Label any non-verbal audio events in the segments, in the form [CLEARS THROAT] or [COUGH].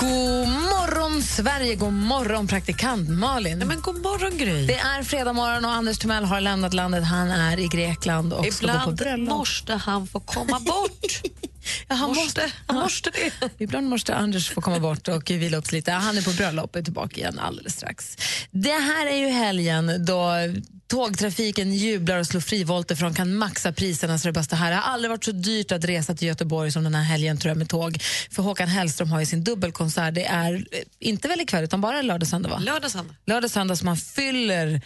God morgon, Sverige! God morgon, praktikant Malin. Ja, men god morgon, Gry. Det är fredag morgon och Anders Timell har lämnat landet. Han är i Grekland och ska gå på Ibland bröllop. måste han få komma bort. [LAUGHS] Ja, han måste, han måste det. Ibland måste Anders få komma bort och vila upp lite. Han är på bröllop och är tillbaka igen alldeles strax. Det här är ju helgen då tågtrafiken jublar och slår frivolter för de kan maxa priserna så det bästa här. Det har aldrig varit så dyrt att resa till Göteborg som den här helgen tror jag med tåg. För Håkan Hellström har ju sin dubbelkonsert. Det är eh, inte väl ikväll utan bara lördag söndag va? Lördag, söndag. Lördag söndag som man fyller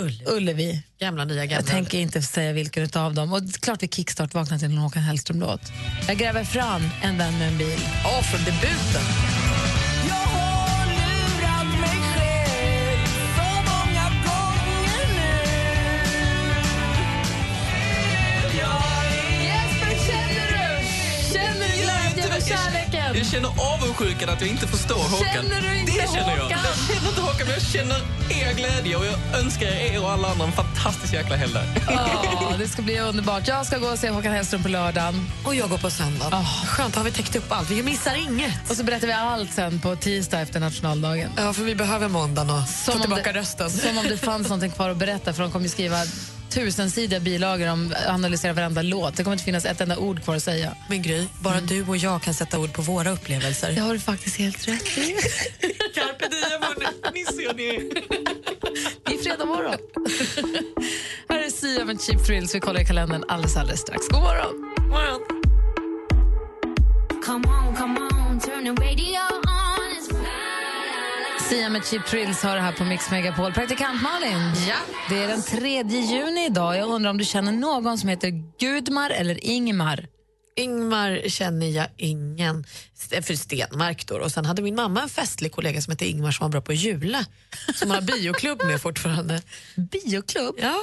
Ullevi. Ullevi. Gamla, nya, gamla. Jag tänker inte säga vilken av dem. Och klart vi kickstart vaknar till en Håkan Hellström-låt. Jag gräver fram en vän med en bil. Åh, från debuten. Jag känner avundsjukan att jag inte förstår Håkan. Känner du inte det känner jag. Håkan? Jag känner inte Håkan, men jag känner er glädje och jag önskar er och alla andra en fantastisk jäkla helg. Ja, [LAUGHS] det ska bli underbart. Jag ska gå och se Håkan Hellström på lördagen. Och jag går på söndag. Skönt, har vi täckt upp allt. Vi missar inget. Och så berättar vi allt sen på tisdag efter nationaldagen. Ja, för vi behöver måndagen och Som få tillbaka det- rösten. Som om det [LAUGHS] fanns någonting kvar att berätta för de kommer ju skriva tusensidiga bilagor om analysera varenda låt. Det kommer inte finnas ett enda ord kvar att säga. Men Gry, bara du och jag kan sätta ord på våra upplevelser. Det har du faktiskt helt rätt i. [LAUGHS] Carpe diem. Ni ser ni. Det är fredag morgon. Här är Sia med Cheap Thrills. Vi kollar i kalendern alldeles, alldeles strax. God morgon! morgon. Sia med Cheap Thrills har det här på Mix Megapol. Praktikant Malin, Ja. det är den 3 juni idag. Jag undrar om du känner någon som heter Gudmar eller Ingmar? Ingmar känner jag ingen. För Stenmark då. Och sen hade min mamma en festlig kollega som hette Ingmar som var bra på jula. Som man har [LAUGHS] bioklubb med fortfarande. Bioklubb? Ja,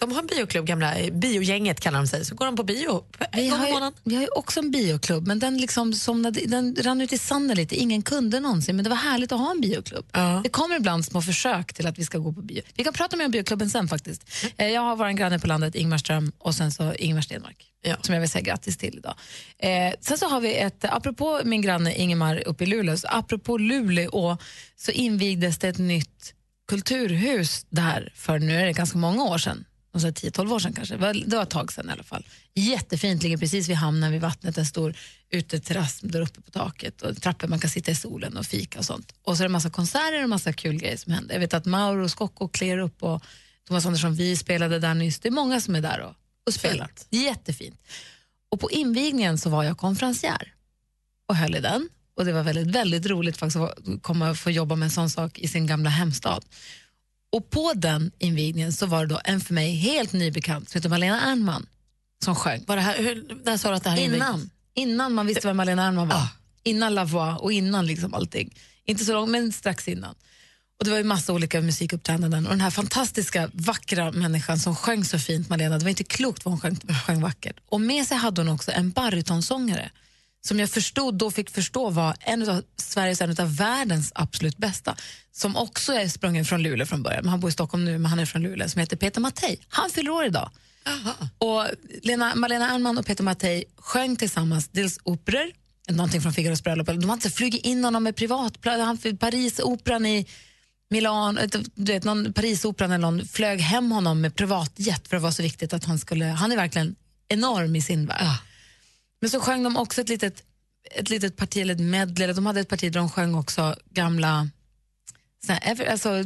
de har en bioklubb, gamla eh, biogänget kallar de sig. Så går de på bio en Vi gång har, i ju, månaden. vi har ju också en bioklubb, men den, liksom somnade, den rann ut i sanden lite. Ingen kunde någonsin, men det var härligt att ha en bioklubb. Ja. Det kommer ibland små försök till att vi ska gå på bio. Vi kan prata mer om bioklubben sen faktiskt. Eh, Jag har vår granne på landet, Ingmar Ström, och sen så Ingmar Stenmark. Ja. Som jag vill säga grattis till idag. Eh, sen så har vi ett, apropå min granne Ingemar uppe i Luleå, så apropå Luleå så invigdes det ett nytt kulturhus där för nu är det ganska många år sedan. Och så 10-12 år sedan kanske. Det var, det var ett tag sedan i alla fall. Jättefint, ligger precis vid hamnen vid vattnet. En stor uteterrass där uppe på taket och trappor man kan sitta i solen och fika och sånt. Och så är det massa konserter och massa kul grejer som händer. Jag vet att Mauro Scocco klär upp och Thomas Andersson Vi spelade där nyss. Det är många som är där och, och spelar. Fint. Jättefint. Och på invigningen så var jag konferencier och höll i den. Och det var väldigt, väldigt roligt faktiskt att komma och få jobba med en sån sak i sin gamla hemstad. Och på den invigningen så var det då en för mig helt ny bekant som heter Malena Ernman som sjöng. Var det här, hur, när sa du att det här är Innan, innan man visste vem Malena Ernman var. Innan La Voix och innan liksom allting. Inte så långt, men strax innan. Och Det var ju massa olika musikuppträdanden och den här fantastiska, vackra människan som sjöng så fint, Malena, det var inte klokt vad hon sjöng, sjöng vackert. Och med sig hade hon också en barytonsångare som jag förstod, då fick förstå var en av Sveriges, en av världens absolut bästa. Som också är sprungen från Luleå från början, men han bor i Stockholm nu, men han är från Luleå, som heter Peter Mattei. Han fyller år idag. Och Lena, Malena Ernman och Peter Mattei sjöng tillsammans dels operor, någonting från Figaros bröllop. De har inte flugit in honom med privatplan. Han Parisoperan i Milan, du vet, någon Parisoperan eller någon flög hem honom med privatjet för det var så viktigt att han skulle, han är verkligen enorm i sin värld. Men så sjöng de också ett litet, ett litet parti, eller ett medley, eller de hade ett parti där de sjöng också gamla så här, ever- alltså,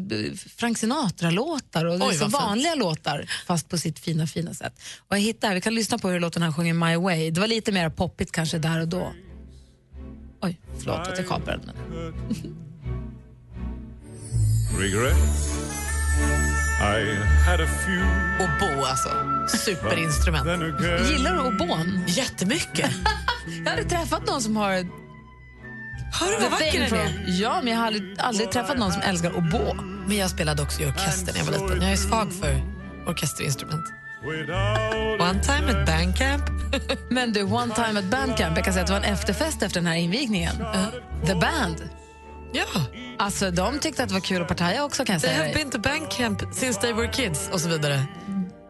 Frank Sinatra-låtar och Oj, fint. vanliga låtar fast på sitt fina fina sätt. Och jag hittade, vi kan lyssna på hur låten han sjunger My Way. Det var lite mer poppigt kanske där och då. Oj, förlåt att jag kapade den. [LAUGHS] men- Regrets. I had a few. Och Bo alltså. Superinstrument. Then again. Gillar du obon? Jättemycket. [LAUGHS] Jag hade träffat någon som har Hör du vad vacker den är? Ja, men jag har aldrig, aldrig träffat någon som älskar oboe. Men jag spelade också i orkester när jag var liten. Jag är svag för orkesterinstrument. One time at bandcamp. [LAUGHS] Men du, One Time at Bandcamp, jag kan säga att det var en efterfest efter den här invigningen. The Band. Ja. Alltså, de tyckte att det var kul att partaja också kan jag They säga have dig. been to bandcamp since they were kids och så vidare.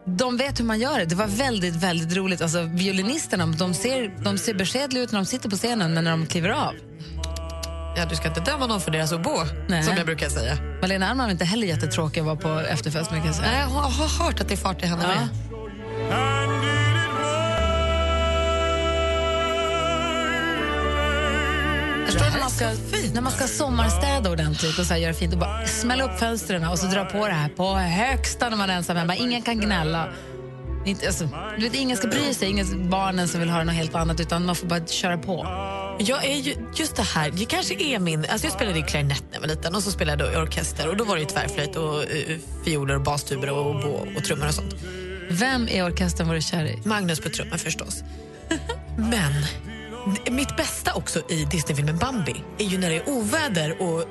De vet hur man gör det. Det var väldigt, väldigt roligt. Alltså, violinisterna de ser, de ser beskedliga ut när de sitter på scenen, men när de kliver av. Ja, du ska inte döma någon för deras oboe, Nej. som jag brukar säga. Malena Ernman var inte heller jättetråkig att vara på efterfest. Men kan jag säga. Nej, jag har, har hört att det är fart i henne Ja. med. Förstår när man ska, när man ska sommarstäda ordentligt och så göra fint och bara smälla upp fönstren och så dra på det här på högsta när man är ensam hemma. Ingen kan gnälla. Inte, alltså, du vet, ingen ska bry sig, ingen barnen som vill höra något helt annat utan man får bara köra på. Jag är ju, just det här, det kanske är min... Alltså jag spelade i klarinett när jag var liten och så spelade jag i orkester och då var det tvärflöjt och uh, fioler och bastuber och, och, och trummor och sånt. Vem i orkestern var du kär i? Magnus på trummor förstås. Men mitt bästa också i Disneyfilmen Bambi är ju när det är oväder och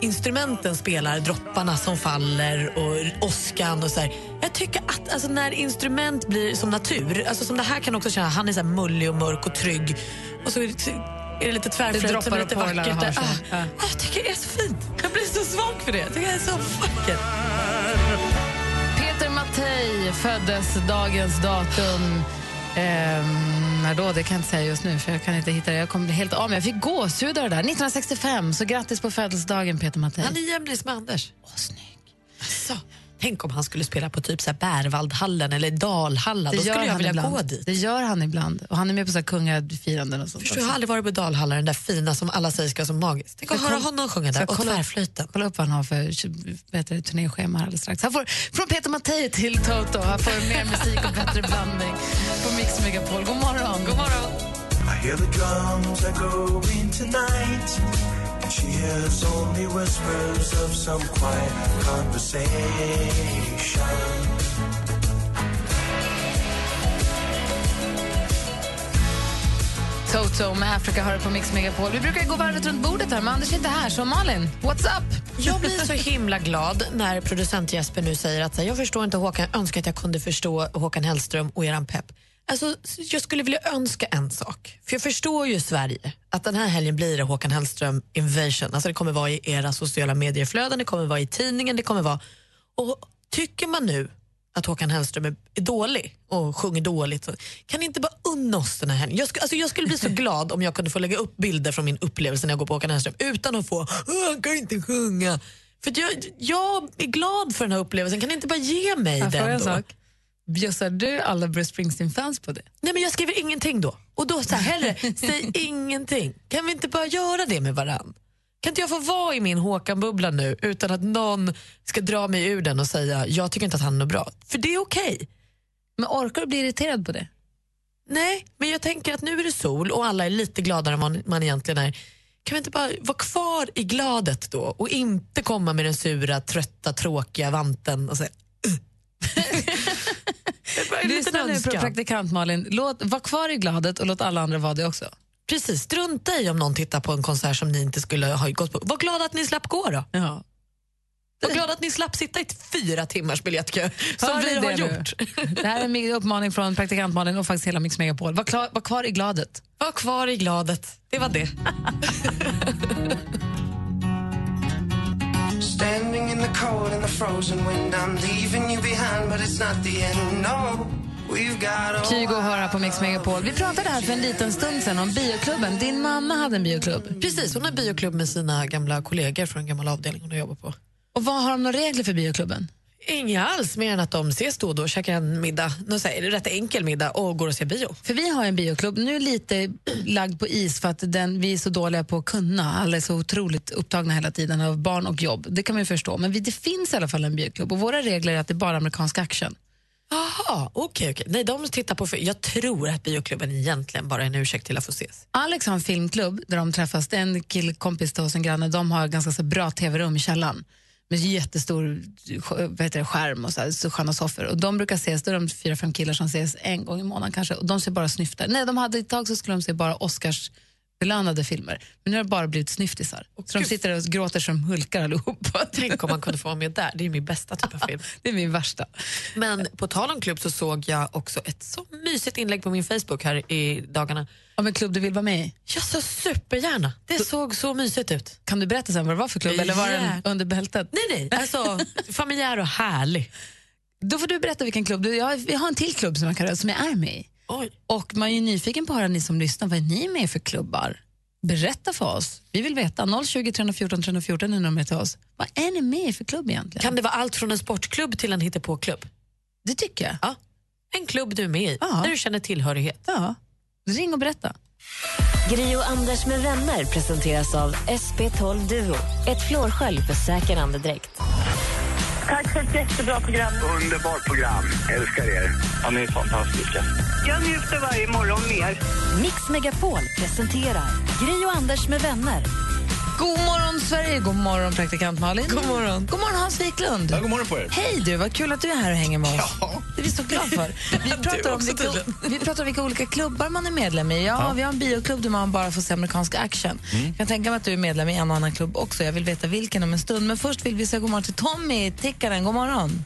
instrumenten spelar dropparna som faller och åskan och så här. Jag tycker att alltså, när instrument blir som natur, alltså som det här kan också känna, han är så här mullig och mörk och trygg och så är det, är det lite Det tvärflöjt droppar som är lite vackert. sig. Ah, Ja. Jag tycker det är så fint. Jag blir så svag för det. Jag tycker det är så vackert. Peter Mattei föddes dagens datum. Ehm, när då? Det kan jag inte säga just nu, för jag kan inte hitta det. Jag kommer bli helt av mig. Jag fick gåshud av det där. 1965, så grattis på födelsedagen Peter Mattei. Han är jämlis med Anders. Åh, snygg. Alltså, tänk om han skulle spela på typ så här Bärvaldhallen eller Dalhalla. Då skulle jag han vilja ibland. gå dit. Det gör han ibland. Och han är med på så här kungafiranden och sånt. Förstår, jag har aldrig varit på Dalhalla, den där fina som alla säger ska vara så magisk. Tänk att höra honom sjunga där och kolla- tvärflöjten. Kolla upp vad han har för det, turnéschema alldeles strax. Han får, från Peter Mattei till Toto. Han får mer musik och bättre blandning på Mix Megapol. God morgon. God morgon. She hears only whispers of some quiet conversation. Toto med Africa hör på Mix Megapol. Vi brukar gå varvet runt bordet här, men Anders är inte här. Så Malin, what's up? Jag blir så [LAUGHS] himla glad när producent Jesper nu säger att jag förstår inte Håkan, jag önskar att jag kunde förstå Håkan Hellström och eran pepp. Alltså, jag skulle vilja önska en sak. För jag förstår ju Sverige, att den här helgen blir det Håkan Hellström invasion. Alltså det kommer vara i era sociala medieflöden, det kommer vara i tidningen, det kommer vara... Och tycker man nu att Håkan Hellström är, är dålig och sjunger dåligt, så kan ni inte bara unna oss den här helgen? Jag, sk- alltså jag skulle bli så glad om jag kunde få lägga upp bilder från min upplevelse när jag går på Håkan Hellström utan att få "Åh, “han kan inte sjunga”. För jag, jag är glad för den här upplevelsen, kan ni inte bara ge mig Jag den en då? Bjussar du alla Bruce Springsteen-fans på det? Nej men jag skriver ingenting då. Och då så här, hellre, säg ingenting. Kan vi inte bara göra det med varann? Kan inte jag få vara i min Håkan-bubbla nu utan att någon ska dra mig ur den och säga jag tycker inte att han är bra? För det är okej. Men orkar du bli irriterad på det? Nej, men jag tänker att nu är det sol och alla är lite gladare än man, man egentligen är. Kan vi inte bara vara kvar i gladet då och inte komma med den sura, trötta, tråkiga vanten och säga [LAUGHS] "Ugh." Det är bara en liten Lyssna nu på praktikant Malin. Låt, var kvar i gladet och låt alla andra vara det också. Precis, strunta i om någon tittar på en konsert som ni inte skulle ha gått på. Var glada att ni slapp gå då. Ja. Var glada att ni slapp sitta i fyra timmars biljettkö som Hör vi har det nu? gjort. [LAUGHS] Det här är en min uppmaning från praktikant Malin och faktiskt hela Mix Megapol. Var, klar, var kvar i gladet. Var kvar i gladet. Det var det. Standing in the cold frozen wind, I'm leaving you behind, but it's not the end. No, Kygo hör här på Mix Megapol. Vi pratade här för en liten stund sedan om bioklubben. Din mamma hade en bioklubb. Precis, hon har bioklubb med sina gamla kollegor från en gammal avdelning hon har jobbat på. Och vad har de några regler för bioklubben? Inga alls, mer än att de ses då och då, käkar en middag, någon så här, rätt enkel middag och går och ser bio. För vi har en bioklubb, nu lite lagd på is för att den, vi är så dåliga på att kunna. Alla är så otroligt upptagna hela tiden av barn och jobb. Det kan man ju förstå. Men vi, det finns i alla fall en bioklubb och våra regler är att det är bara amerikansk action. Jaha, okej. okej. Nej, de tittar på... Jag tror att bioklubben egentligen bara är en ursäkt till att få ses. Alex har en filmklubb där de träffas. En killkompis till oss, en granne. De har ganska så bra tv-rum i källaren med jättestor vad heter det, skärm och så, här, så sköna soffor. Och de brukar ses, då är de fyra, fem killar som ses en gång i månaden kanske. Och de ser bara snyftar. Nej, de hade ett tag så skulle de se bara Oscars belönade filmer. Men nu har det bara blivit snyftisar. så de sitter där och gråter som hulkar allihopa. Tänk om man kunde få vara med där. Det är min bästa typ av film. [LAUGHS] Det är min värsta. Men på tal om klubb så såg jag också ett så mysigt inlägg på min Facebook här i dagarna. Om en klubb du vill vara med i? Jag så supergärna. Det såg så mysigt ut. Kan du berätta sen vad det var för klubb? Eller var den under bältet? Nej, nej. Alltså, [LAUGHS] familjär och härlig. Då får du berätta vilken klubb. Du, jag, vi har en till klubb som jag, kan, som jag är med i. Oj. Och man är nyfiken på att höra ni som lyssnar, vad är ni med för klubbar? Berätta för oss. Vi vill veta. 020 314 314 är numret till oss. Vad är ni med i för klubb egentligen? Kan det vara allt från en sportklubb till en hittepåklubb? Det tycker jag. Ja. En klubb du är med i, Ja. där du känner tillhörighet. Ja. Ring och berätta. Gri och Anders med vänner presenteras av SP12 Duo. Ett flårskölj för säker andedräkt. Tack för ett jättebra program. Underbart program. Älskar er. Ja, ni är fantastiska. Jag njuter varje morgon mer. Mix Megapol presenterar Gri och Anders med vänner. God morgon, Sverige! God morgon, praktikant Malin. God morgon. God morgon, Hans Wiklund. Ja, god morgon på er. Hej du, vad kul att du är här och hänger med oss. Ja. Det är vi så glada för. Vi [LAUGHS] pratar, om också vilka, [LAUGHS] vi pratar om vilka olika klubbar man är medlem i. Ja, Vi har en bioklubb där man bara får se amerikansk action. Jag kan tänka mig att du är medlem i en och annan klubb också. Jag vill veta vilken om en stund. Men först vill vi säga god morgon till Tommy, tickaren. God morgon.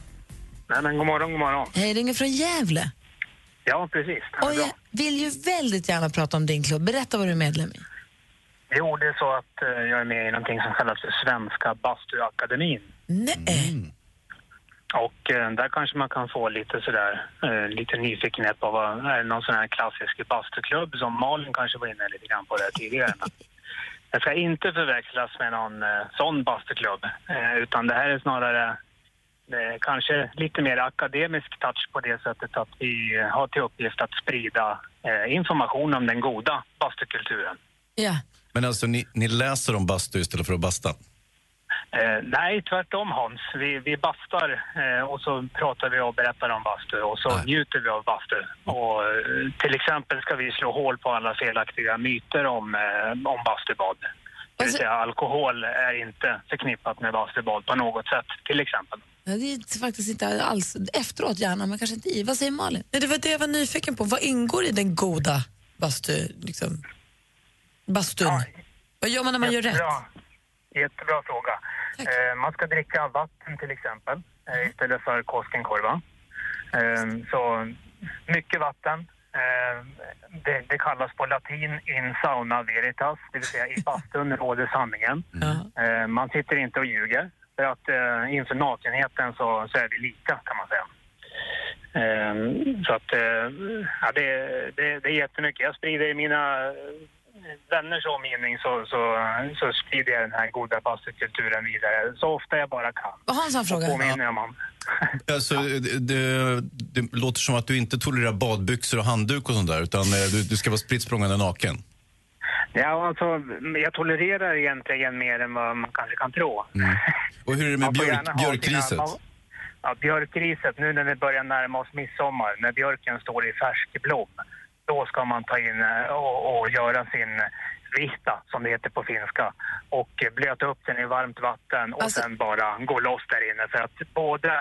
Nej, men god morgon, god morgon. Hej, ringer från Gävle. Ja, precis. Och jag vill ju väldigt gärna prata om din klubb. Berätta vad du är medlem i. Jo, det är så att eh, jag är med i någonting som kallas för Svenska Bastuakademin. Nej. Och eh, där kanske man kan få lite sådär, eh, lite nyfikenhet på vad, är det någon sån här klassisk bastuklubb som Malin kanske var inne lite grann på det tidigare. Men [LAUGHS] det ska inte förväxlas med någon eh, sån bastuklubb, eh, utan det här är snarare eh, kanske lite mer akademisk touch på det sättet att vi eh, har till uppgift att sprida eh, information om den goda bastukulturen. Ja. Men alltså, ni, ni läser om bastu istället för att basta? Eh, nej, tvärtom Hans. Vi, vi bastar eh, och så pratar vi och berättar om bastu och så Nej. njuter vi av bastu. Och, eh, till exempel ska vi slå hål på alla felaktiga myter om, eh, om bastubad. Det vill Alltså- säga alkohol är inte förknippat med bastubad på något sätt, till exempel. Ja, Det är faktiskt inte alls efteråt gärna, men kanske inte i. Vad säger Malin? Nej, det var det jag var nyfiken på. Vad ingår i den goda bastu, liksom, bastun? Ja. Vad gör man när man gör rätt? Jättebra. Jättebra fråga. Eh, man ska dricka vatten till exempel eh, istället för Koskenkorva. Eh, så mycket vatten. Eh, det, det kallas på latin in sauna veritas, det vill säga i bastun [LAUGHS] råder sanningen. Ja. Eh, man sitter inte och ljuger för att eh, inför nakenheten så, så är vi lika kan man säga. Så att ja, det, det, det är jättemycket. Jag sprider mina eh, vänners omgivning så, så, så sprider jag den här goda bastukulturen vidare så ofta jag bara kan. Vad har han fråga? påminner om om. Alltså, det, det, det låter som att du inte tolererar badbyxor och handduk och sånt där, utan eh, du, du ska vara spritt naken. Ja, alltså, jag tolererar egentligen mer än vad man kanske kan tro. Och hur är det med björk, björkriset? sina- Ja, björkriset, nu när vi börjar närma oss midsommar, när björken står i färsk blom, då ska man ta in eh, och, och göra sin vista, som det heter på finska, och blöta upp den i varmt vatten och Alltså- sen bara gå loss där inne för att både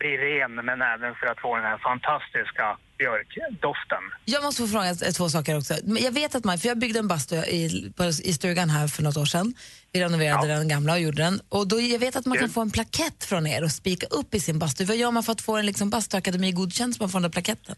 bli ren men även för att få den här fantastiska björkdoften. Jag måste få fråga två saker också. Jag vet att man, för jag byggde en bastu i, i stugan här för något år sedan. Vi renoverade den gamla och gjorde den. Och då, jag vet att man kan Ja. få en plakett från er och spika upp i sin bastu. Vad gör man för att få en liksom, bastuakademi godkänd så man får den där plaketten?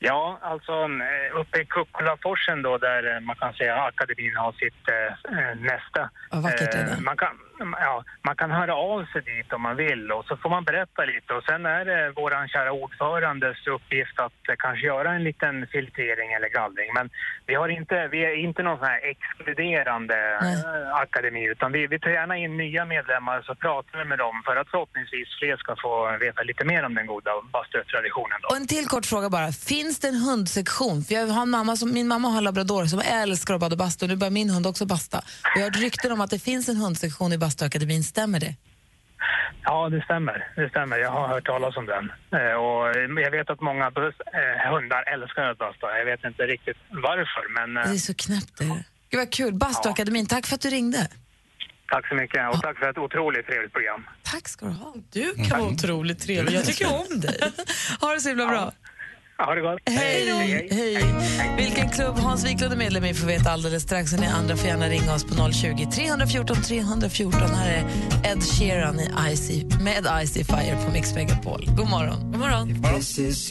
Ja, alltså eh, uppe i Kukkolaforsen då där eh, man kan säga akademin har sitt eh, eh, nästa. Vad vackert det är där. man, kan, ja, man kan höra av sig dit om man vill och så får man berätta lite och sen är det våran kära ordförandes uppgift att kanske göra en liten filtrering eller gallring. Men vi, har inte, vi är inte någon sån här exkluderande Nej. eh, akademi utan vi, vi tar gärna in nya medlemmar så pratar vi med dem för att förhoppningsvis fler ska få veta lite mer om den goda bastutraditionen. Och en till kort fråga bara. Finns det en hundsektion? För jag har en mamma som, min mamma har en labrador som älskar att bada bastu. Nu börjar min hund också basta. Jag har hört rykten om att det finns en hundsektion i bastuakademin. Stämmer det? Ja, det stämmer. Det stämmer. Jag har hört talas om den. Eh, och jag vet att många eh, hundar älskar att basta. Jag vet inte riktigt varför, men eh, Det är så knäppt. Det. är. Gud vad kul. Bastuakademin, tack för att du ringde. tack så mycket. Och tack för ett otroligt trevligt program. Tack ska du ha. Du kan vara otroligt trevlig. Jag tycker om dig. [LAUGHS] Ha det så himla bra. Ha det gott. Hej då! Hej. Vilken klubb Hans Wiklund är medlem i får vi veta alldeles strax. Och Ni andra får gärna ringa oss på 020 314 314. Här är Ed Sheeran i Icy, med Icy Fire på Mix Megapol. God morgon. God morgon. This is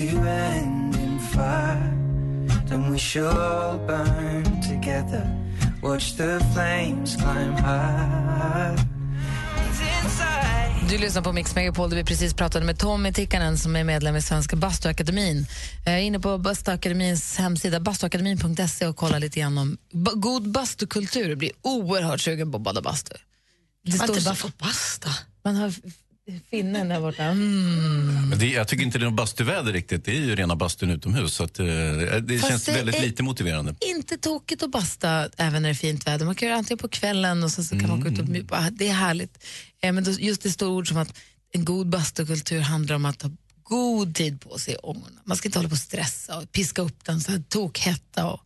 Du lyssnar på Mix Megapol där vi precis pratade med Tommy Tikkanen som är medlem i Svenska Bastuakademin. Jag är inne på Bastuakademins hemsida bastuakademin.se och kollar lite grann om ba- god bastukultur. Jag blir oerhört sugen på att bada bastu. Det Man inte så- bara får basta. Man har finnen där borta. Mm. Men det, jag tycker inte det är något bastuväder riktigt. Det är ju rena bastun utomhus. Så att, eh, det Fast känns det väldigt lite motiverande. Inte tokigt att basta även när det är fint väder. Man kan göra det antingen på kvällen och sen så kan man gå ut och bara- Det är härligt. Eh, Men då, just det stora ord som att en god bastukultur handlar om att ha god tid på sig i ångorna. Man ska inte hålla på och stressa och piska upp den så här tokhetta. Och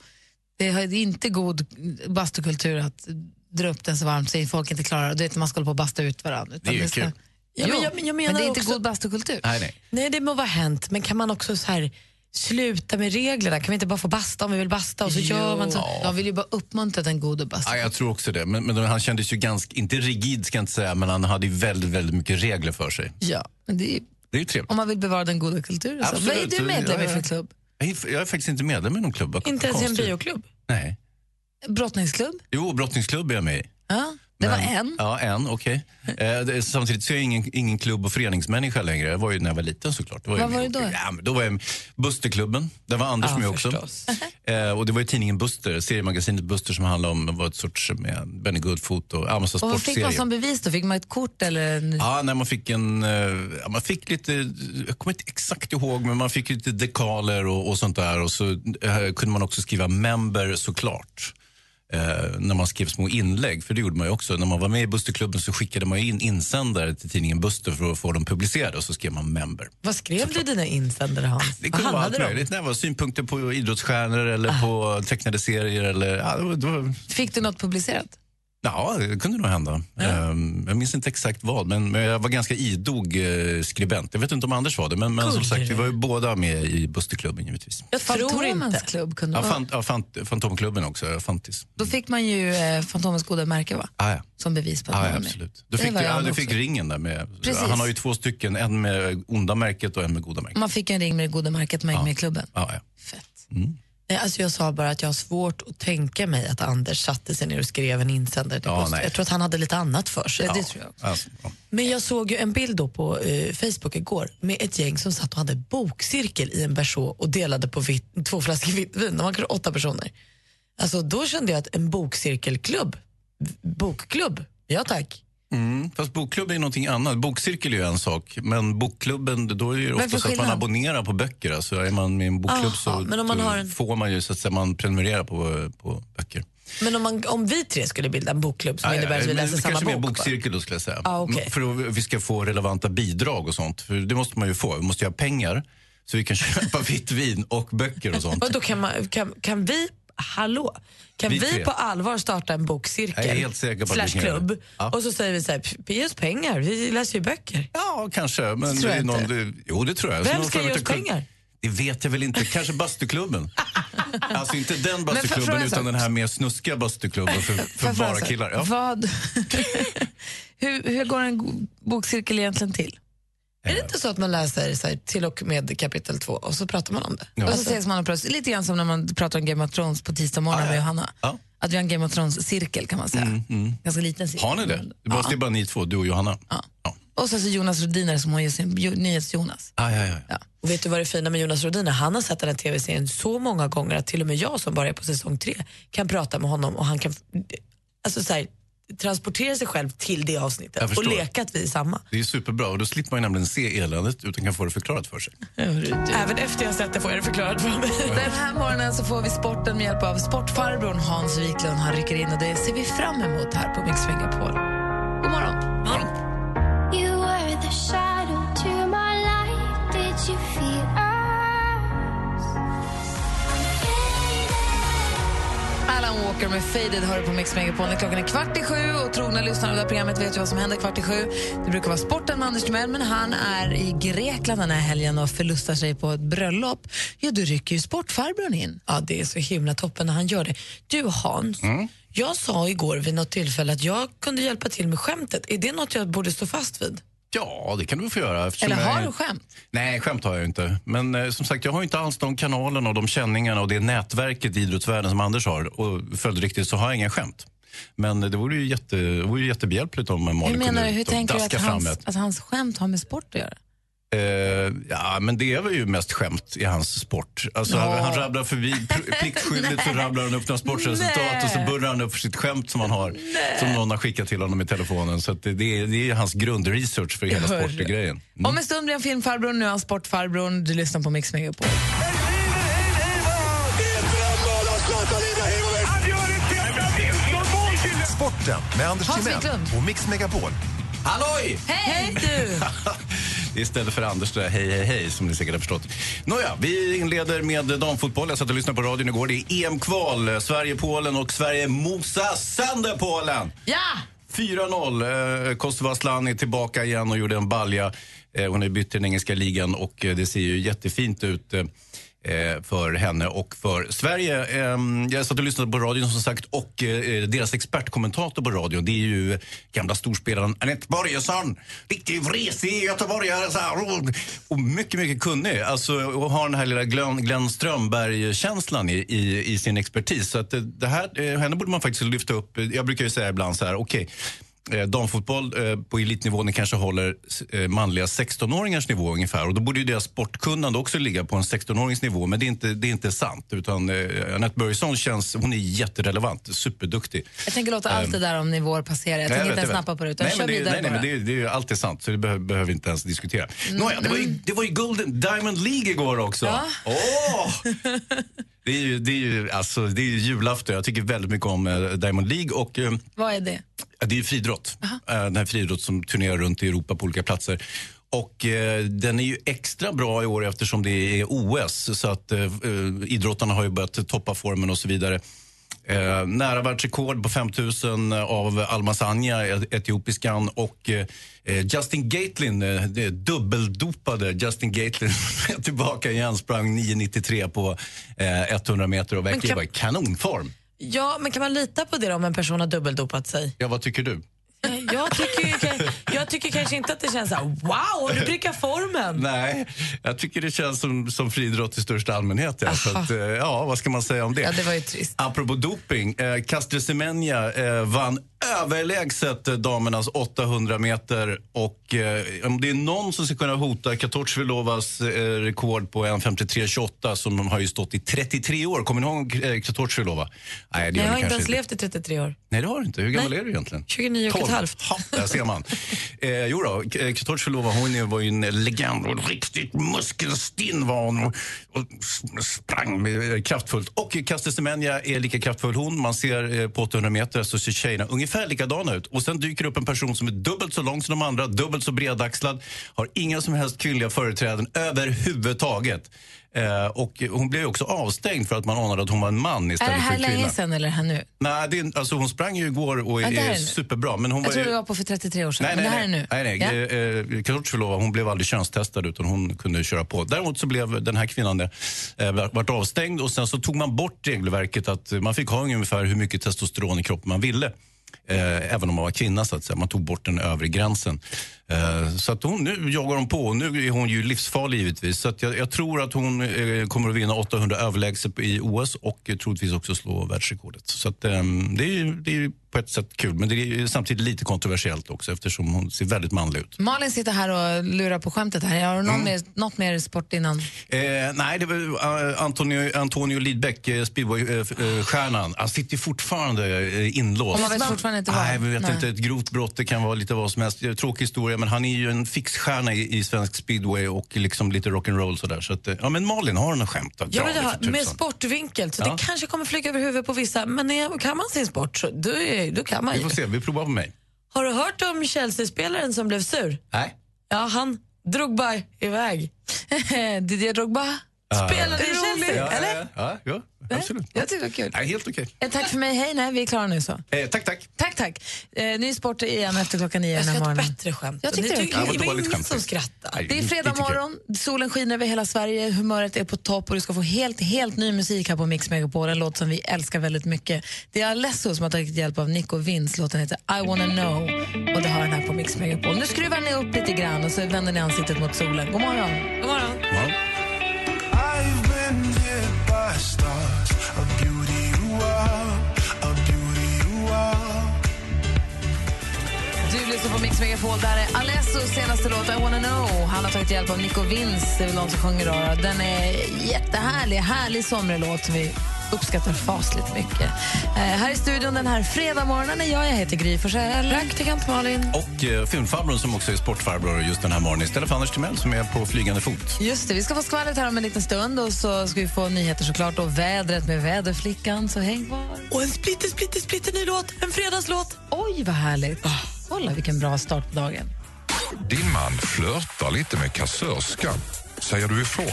det är det är inte god bastukultur att dra upp den så varmt så folk inte klarar det. Du vet, man ska hålla på och basta ut varandra. Det är ju ska, kul. Ja, men jag- jag menar men det är inte också- god bastukultur. Nej, nej. Nej, det må vara hänt, men kan man också så här sluta med reglerna? Kan vi inte bara få basta om vi vill basta och så gör man så? Jag vill ju bara uppmuntra den goda bastu. Ja, jag tror också det. Men, men han kändes ju ganska, inte rigid ska jag inte säga, men han hade ju väldigt, väldigt mycket regler för sig. Ja, men det är, Det är ju trevligt. om man vill bevara den goda kulturen. Så. Vad är du medlem i Ja, för klubb? Jag är, jag är faktiskt inte medlem i någon klubb. Inte ens i en bioklubb? Nej. Brottningsklubb? Jo, brottningsklubb är jag med i. Ja, det var en. Ja, en, okej. [LAUGHS] Eh, det- samtidigt så är jag ingen, ingen klubb och föreningsmänniska längre. Jag var ju när jag var liten såklart. Då var Vad var det då? Ja, men då var jag. Busterklubben. Där var Anders Ja, med också. [LAUGHS] Eh, och det var ju tidningen Buster, seriemagasinet Buster som handlade om, var ett sorts med Benny Goodfoot och ja, massa Och vad fick man som bevis då? Fick man ett kort eller? En... Ja, när man fick en, eh, man fick lite, jag kommer inte exakt ihåg, men man fick lite dekaler och, och sånt där. Och så eh, kunde man också skriva member såklart. Eh, när man skrev små inlägg, för det gjorde man ju också. När man var med i Busterklubben så skickade man in insändare till tidningen Buster för att få dem publicerade och så skrev man member. Vad skrev du i dina insändare, Hans? Det kunde vara allt möjligt. Det var synpunkter på idrottsstjärnor eller på tecknade serier. Eller, ja, det var, det var, Fick du något publicerat? Ja, det kunde nog hända. Ehm, jag minns inte exakt vad, men, jag var ganska idog eh, skribent. Jag vet inte om Anders var det, men, men som sagt, vi var ju båda med i Busterklubben givetvis. Jag tror inte. klubb kunde Ja, vara. fan, ja, fan, Fantomklubben också, Fantis. Då fick man ju eh, Fantomens goda märke va? Ah, ja. Som bevis på att Ah, man ja, var med. absolut. Du fick, ja, du fick ringen där med. Precis. Han har ju två stycken, en med onda märket och en med goda märket. Man fick en ring med det goda märket man gick med klubben. Ja, ja. Fett. Nej, alltså jag sa bara att jag har svårt att tänka mig att Anders satte sig ner och skrev en insändare till Ja. Jag tror att han hade lite annat för sig. Ja, det tror jag. Alltså, ja. Men jag såg ju en bild då på eh, Facebook igår med ett gäng som satt och hade bokcirkel i en Berså och delade på vitt, två flaskor vitt vin. De var kanske åtta personer. Alltså då kände jag att en bokcirkelklubb, bokklubb, ja tack. Mm, fast bokklubb är någonting annat. Bokcirkel är ju en sak, men bokklubben då är det ofta så att man abonnerar på böcker. Alltså är man med i en bokklubb Aha, så men om man har en- får man ju så att säga, man prenumererar på, på böcker. Men om, man, om vi tre skulle bilda en bokklubb som ja, innebär att vi läser samma kanske mer bok. bokcirkel då skulle jag säga. Ah, okej. För att vi ska få relevanta bidrag och sånt. För det måste man ju få. Vi måste ju ha pengar så vi kan [LAUGHS] köpa vitt vin och böcker och sånt. Och då kan, man, kan, kan vi, hallå, kan Vi vi, på allvar starta en bokcirkel? Slash klubb. Ja. Och så säger vi så här, "P- ge oss pengar, vi läser ju böcker. Ja, kanske. Men Tror det jag någon, inte. jo, det tror jag. Vem ska ge oss kul- pengar? Det vet jag väl inte. Kanske bastuklubben. [LAUGHS] alltså inte den bastuklubben en utan den här mer snuskiga bastuklubben för, [LAUGHS] för bara killar. Ja. Vad, [LAUGHS] hur, hur går en bokcirkel egentligen till? Är det inte så att man läser så här, till och med kapitel två och så pratar man om det? Ja. Och så ses man och pratar, lite grann som när man pratar om Game of Thrones på tisdag morgon ja. med Johanna. Ja. Att vi har en Game of Thrones-cirkel kan man säga. Ganska liten cirkel. Har ni det? Det är bara, bara ni två, du och Johanna? Ja. Ja. Och så, så Jonas Rodiner som har ju sin Jo- Nyhets-Jonas. Ah, ja, ja. Ja. Och vet du vad det fina med Jonas Rodiner? Han har sett den här tv-serien så många gånger att till och med jag som bara är på säsong tre kan prata med honom och han kan alltså, så här, transportera sig själv till det avsnittet och leka att vi är samma. Det är superbra och då slipper man ju nämligen se eländet utan kan få det förklarat för sig. Även efter jag sett det får jag det förklarat för mig. Den här morgonen så får vi sporten med hjälp av sportfarbrorn Hans Wiklund. Han rycker in och det ser vi fram emot här på Mix Megapol. God morgon. Walker med Faded hör på Mix Megapol. Klockan är kvart i sju och trogna lyssnare av det här programmet vet ju vad som händer kvart i sju. Det brukar vara sporten med Anders Timell, men han är i Grekland den här helgen och förlustar sig på ett bröllop. Ja, då rycker ju sportfarbrorn in. Ja, det är så himla toppen när han gör det. Du Hans, Mm. jag sa igår vid något tillfälle att jag kunde hjälpa till med skämtet. Är det något jag borde stå fast vid? Ja, det kan du få göra. Eller jag har är- du skämt? Nej, skämt har jag inte. Men eh, som sagt, jag har inte alls de kanalerna och de känningarna och det nätverket i idrottsvärlden som Anders har. Och följdriktigt så har jag inga skämt. Men det vore ju, jätte, vore ju jättebehjälpligt om Malin Hur menar kunde du? Hur tänker du att fram hans, ett. att hans skämt har med sport att göra? Eh, ja, men det är väl ju mest skämt i hans sport. Alltså, Ja. Han rabblar förbi, pl- [LAUGHS] pliktskyldigt så rabblar han upp några sportresultat Nej. och så burrar han upp för sitt skämt som han har, som någon har skickat till honom i telefonen. Så att det, det, är, det är hans grundresearch för hela sportgrejen. Om en stund blir han filmfarbror, nu är han sportfarbrorn. Du lyssnar på Mix Megapol. Sporten med Anders Timell och Mix Megapol. Halloj! Hej du! [LAUGHS] Istället för Anders där, hej hej hej som ni säkert har förstått. Nåja, vi inleder med damfotboll. Jag satt och lyssnade på radion igår. Det är EM-kval. Sverige-Polen och Sverige mosar sönder Polen! Ja! 4-0. Eh, Kostova Aslan är tillbaka igen och gjorde en balja. Eh, hon ju bytt till den engelska ligan och eh, det ser ju jättefint ut. Eh, för henne och för Sverige. Eh, jag satt och lyssnade på radion som sagt och eh, deras expertkommentator på radion det är ju gamla storspelaren Anette Börjesson. Riktig vresig göteborgare så här, och- mycket, mycket kunnig. Alltså, och har den här lilla Glenn, Glenn Strömberg-känslan i, i, i sin expertis. Så att eh, det, här, eh, henne borde man faktiskt lyfta upp. Jag brukar ju säga ibland så här, okej Eh, damfotboll eh, på elitnivå ni kanske håller eh, manliga 16-åringars nivå ungefär. Och då borde ju deras sportkunnande också ligga på en 16-årings nivå. Men det är inte, det är inte sant. Utan eh, Anette Börjesson känns, hon är jätterelevant, superduktig. Jag tänker låta allt det där om nivåer passera. Jag tänker inte ens nappa på det, utan nej, men det, nej, nej, men det, det är ju alltid sant, så det behöver, behöver vi inte ens diskutera. Nåja, det var, ju, det var ju Golden Diamond League igår också. Ja. Åh! [LAUGHS] Det är ju, det är ju, alltså, det är ju julafton. Jag tycker väldigt mycket om eh, Diamond League. Och, eh, Vad är det? Det är ju friidrott. Eh, Den här friidrott som turnerar runt i Europa på olika platser. Och eh, Den är ju extra bra i år eftersom det är OS. Så att eh, eh, idrottarna har ju börjat toppa formen och så vidare. Eh, nära världsrekord på 5000 av Almasanya, etiopiskan. Och eh, Justin Gatlin, eh, dubbeldopade Justin Gatlin, [LAUGHS] tillbaka igen. Sprang 9.93 på eh, 100 meter och verkar kan- i kanonform. Ja, men kan man lita på det om en person har dubbeldopat sig? Ja, vad tycker du? Jag tycker, jag tycker kanske inte att det känns så här, wow, du prickar formen. Nej, jag tycker det känns som, som friidrott i största allmänhet. Ja. Så att, eh, ja, vad ska man säga om det? Ja, det var ju trist. Apropå doping, eh, Castre Semenya eh, vann överlägset damernas 800 meter och eh, om det är någon som ska kunna hota Katortsvilovas eh, rekord på 1.53,28 som har ju stått i 33 år. Kommer ni ihåg eh, Katortsvilova? Nej, det Jag gör har inte ens inte. levt i 33 år. Nej, det har du inte. Hur gammal Nej. är du egentligen? 29 och ett 12. halvt. Ha, där ser man. [LAUGHS] Eh, jo då, eh, Katortsvilova hon var ju en legend och riktigt muskelstinn var hon och, och sprang med, eh, kraftfullt. Och Caster Semenya är lika kraftfull hon. Man ser eh, på 800 meter så ser tjejerna ungefär likadana ut. Och sen dyker upp en person som är dubbelt så lång som de andra, dubbelt så bredaxlad, har inga som helst kvinnliga företräden överhuvudtaget. Eh, och hon blev också avstängd för att man anade att hon var en man Är det istället för här en kvinna. länge sedan eller här nu? Nej, det är, alltså hon sprang ju igår och Ja, är, det här är är superbra. Men hon Jag var tror ju... det var på för 33 år sedan, Nej, men nej, det här nej. är nu. nej, nej. Ja. Eh, eh, Katortsvilova, hon blev aldrig könstestad utan hon kunde köra på. Däremot så blev den här kvinnan det, eh, vart avstängd och sen så tog man bort regelverket att man fick ha ungefär hur mycket testosteron i kroppen man ville. Eh, även om man var kvinna så att säga. Man tog bort den övre gränsen. Eh, så att hon, nu jagar hon på nu är hon ju livsfarlig givetvis. Så att jag, jag tror att hon eh, kommer att vinna 800 överlägset i OS och eh, troligtvis också slå världsrekordet. Så att, eh, det är det är på ett sätt kul men det är samtidigt lite kontroversiellt också eftersom hon ser väldigt manlig ut. Malin sitter här och lurar på skämtet här. Har du någon Mm. mer, något mer sport innan? Eh, nej, det var uh, Antonio, Antonio Lidbeck, eh, speedway-stjärnan. Han sitter fortfarande eh, inlåst. Och man vet fortfarande inte vad? Nej, vi vet Nej. inte. Ett grovt brott, det kan vara lite vad som helst. Tråkig historia, men han är ju en fixstjärna i, i svensk speedway och liksom lite rock'n'roll sådär. Så att, eh, ja, men Malin, har du något skämt? Dra vill det ha, för tusan. med sportvinkel, så Ja. det kanske kommer flyga över huvudet på vissa, men är, kan man sin sport så då, är, då kan man Vi ju. får se, vi provar på mig. Har du hört om Chelsea-spelaren som blev sur? Nej. Ja, han drog bara iväg. [LAUGHS] Didier Drogba? Spelade i Roligt. rolig. Ja, ja, Eller? ja, ja, ja absolut. Jag tycker det var kul. Nej, helt okej. Eh, Tack för mig, hej, nej, vi är klara nu så. Eh, tack, tack. Tack, tack. Eh, ny sport igen efter klockan nio Jag den här ska ha ett morgonen. bättre skämt. Jag tyckte det tycker- var Ja, dåligt ingen skämt. som skrattar. Nej, Det är fredag kul. morgon, solen skiner över hela Sverige, humöret är på topp och du ska få helt, helt ny musik här på Mix Megapol, en låt som vi älskar väldigt mycket. Det är Alesso som har tagit hjälp av Nico Vince, låten heter I wanna know och det har den här på Mix Megapol. Nu skruvar ni upp lite grann och så vänder ni ansiktet mot solen. God morgon! God morgon. I've hit by stars, a beauty you are, a beauty you are. Du lyssnar på Mix Megapol. Där är Alessos senaste låt I wanna know. Han har tagit hjälp av Nico Vince, det är väl de som sjunger då. Den är jättehärlig, härlig somrig låt som vi uppskattar fasligt mycket. Eh, här i studion den här fredagmorgonen är jag, jag heter Gry Forssell. Praktikant Malin. Och eh, filmfarbrorn som också är sportfarbror just den här morgonen istället för Anders Timell som är på flygande fot. Just det, vi ska få skvallret här om en liten stund och så ska vi få nyheter såklart och vädret med väderflickan, så häng kvar. Och en splitter, splitter, splitter ny låt. En fredagslåt. Oj, vad härligt. Kolla vilken bra start på dagen. Din man flörtar lite med kassörskan. Säger du ifrån?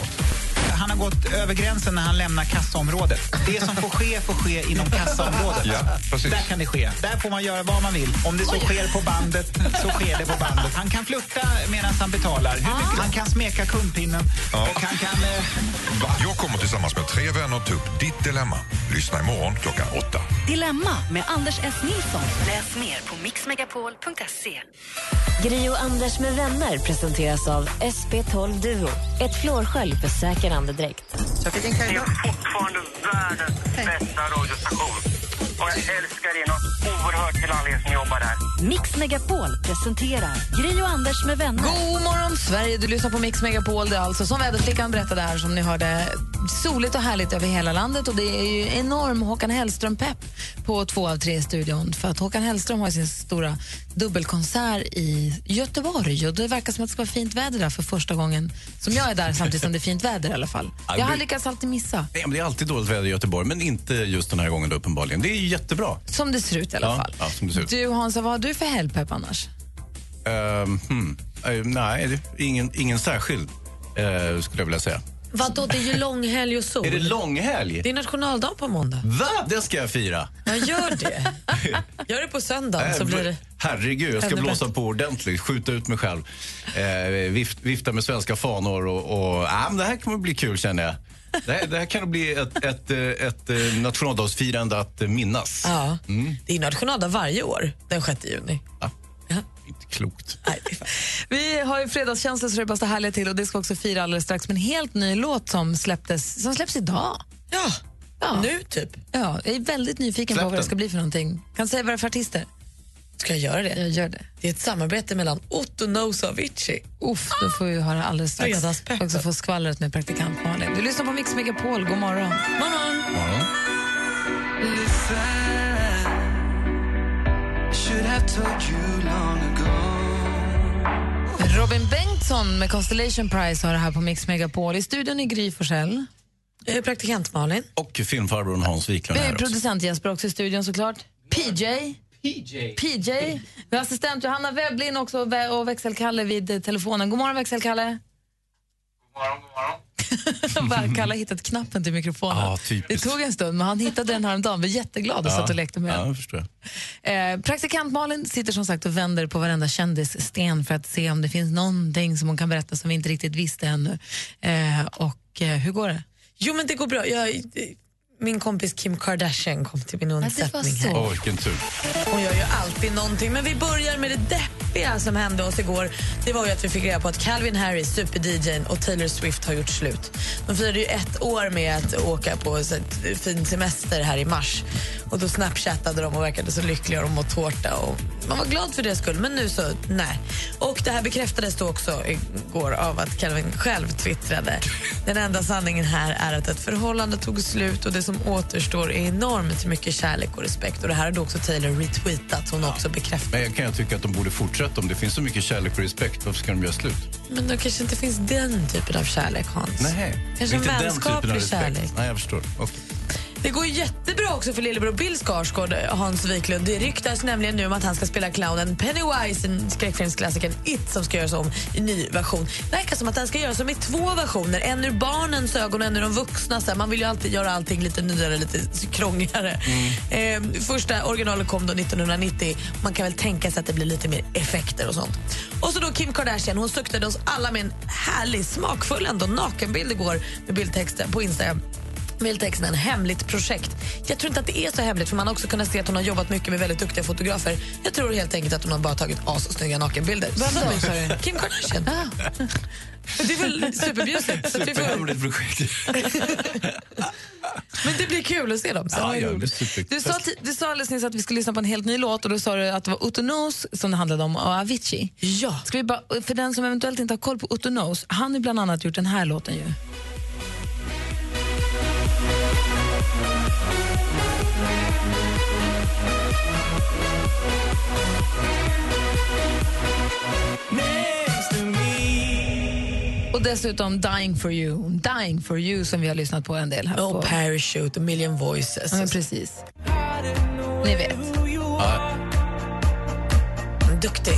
Han har gått över gränsen när han lämnar kassaområdet. Det som får ske får ske inom kassaområdet. Ja, precis. Där kan det ske. Där får man göra vad man vill. Om det så sker på bandet, så sker det på bandet. Han kan flirta medan han betalar. Mycket? Han kan smeka kundpinnen. Ja. Och han kan... Eh? Jag kommer tillsammans med tre vänner ta upp ditt dilemma. Lyssna imorgon klockan åtta. Dilemma med Anders S. Nilsson. Läs mer på mixmegapol.se. Gri och Anders med vänner presenteras av SP12 Duo. Ett flårskölj för säker andedräkt. Ni är fortfarande världens bästa radiostation. Och jag älskar er något oerhört till alla er som jobbar där. Mix Megapol presenterar Gri och Anders med vänner. God morgon, Sverige! Du lyssnar på Mix Megapol. Det är alltså, som väderflickan berättade här, som ni hörde, soligt och härligt över hela landet. Och Det är ju enorm Håkan Hellström-pepp på två av tre studion. För att Håkan Hellström har sin stora dubbelkonsert i Göteborg. Och Det verkar som att det ska vara fint väder där för första gången som jag är där samtidigt som det är fint väder i alla fall. Ja, Jag har lyckats alltid missa, Nej, men det är alltid dåligt väder i Göteborg, men inte just den här gången då, uppenbarligen. Det är ju jättebra. som det ser ut i alla Ja, fall. ja, som det ser ut. Du Hansa, vad har du för helgpepp annars? Ehm, hmm. Eh, nej, det- ingen, ingen särskild, eh, skulle jag vilja säga. Vadå, det är ju långhelg och sol. Är det långhelg? Det är nationaldag på måndag. Va? Det ska jag fira. Jag gör det. [LAUGHS] Gör det på söndagen så blir det... Herregud, jag ska Ännu blåsa på ordentligt, skjuta ut mig själv. Eh, vift, vifta med svenska fanor och... och ah, men det här kommer bli kul känner jag. Det här, det här kan bli ett, ett, eh, ett, ett nationaldagsfirande att eh, minnas. Ja. Mm. Det är nationaldag varje år, den 6 juni. Inte klokt. Vi har ju fredagskänsla så det är bara så till och det ska också fira alldeles strax med en helt ny låt som, släpptes, som släpps idag. Ja, ja. nu typ. Ja, jag är väldigt nyfiken Släpp på vad det den. ska bli för någonting. Kan du säga vad det är för artister? Ska jag göra det? Jag gör det. Det är ett samarbete mellan Otto Knows Avicii. Uff, då får vi höra alldeles strax. Fredagspeppen. också få skvallret med praktikant Malin. Du lyssnar på Mix Megapol. God morgon. morgon. Ago. Robin Bengtsson med Constellation Prize har det här på Mix Megapol. I studion är Gry Forssell. Jag är praktikant Malin. Och filmfarbrorn Hans Wiklund Vi också. producent Jesper också i studion såklart. PJ. PJ. PJ. Vi har assistent Johanna Webblin också och vä- och växelkalle vid eh, telefonen. God morgon växelkalle. God morgon, god morgon. [LAUGHS] Kalle har hittat knappen till mikrofonen. Ja, det tog en stund, men han hittade den häromdagen. Vi är jätteglada och satt och lekte med ja, den. jag förstår jag. Eh, praktikant Malin sitter som sagt och vänder på varenda kändissten för att se om det finns någonting som hon kan berätta som vi inte riktigt visste ännu. Eh, och eh, hur går det? Jo, men det går bra. Jag, min kompis Kim Kardashian kom till min undsättning här. Åh, vilken tur. Hon gör ju alltid någonting. Men vi börjar med det deppiga som hände oss igår. Det var ju att vi fick reda på att Calvin Harris, super-DJn och Taylor Swift har gjort slut. De firade ju ett år med att åka på ett fin semester här i mars. Och Då snapchattade de och verkade så lyckliga och de åt tårta. Och man var glad för det skull, men nu så nej. Och Det här bekräftades då också igår av att Calvin själv twittrade. Den enda sanningen här är att ett förhållande tog slut och det som återstår är enormt mycket kärlek och respekt. Och Det här har då också Taylor retweetat. Hon också bekräftat. Men jag kan jag tycka att de borde fortsätta. Om det finns så mycket kärlek och respekt, varför ska de göra slut? Men då kanske inte finns den typen av kärlek, Hans. Nej, Kanske en inte den typen av respekt. kärlek. Nej, jag förstår. Okej. Det går jättebra också för lillebror Bill Skarsgård, Hans Wiklund. Det ryktas nämligen nu om att han ska spela clownen Pennywise, en skräckfilmsklassikern It som ska göras om i ny version. Det verkar som att den ska göras om i två versioner. En ur barnens ögon och en ur de vuxnas. Man vill ju alltid göra allting lite nyare, lite krångligare. Eh, första originalet kom då 1990. Man kan väl tänka sig att det blir lite mer effekter och sånt. Och så då Kim Kardashian, hon suktade oss alla med en härlig, smakfull ändå nakenbild igår med bildtexten på Instagram. Bildtexten en hemligt projekt. Jag tror inte att det är så hemligt för man har också kunnat se att hon har jobbat mycket med väldigt duktiga fotografer. Jag tror helt enkelt att hon har bara tagit assnygga nakenbilder. Vem? Kim Kardashian. Det är väl superbjussigt. Superhemligt projekt. [LAUGHS] Men det blir kul att se dem. Ja, ja, det är super. Du sa, du sa alldeles nyss att vi skulle lyssna på en helt ny låt och då sa du att det var Otto Knows som det handlade om och Avicii. Ja. Ska vi bara, för den som eventuellt inte har koll på Otto Knows, han har bland annat gjort den här låten ju. Och dessutom Dying for you, Dying for you som vi har lyssnat på en del här No på. parachute, a million voices. Ja, precis. Ni vet. Duktig.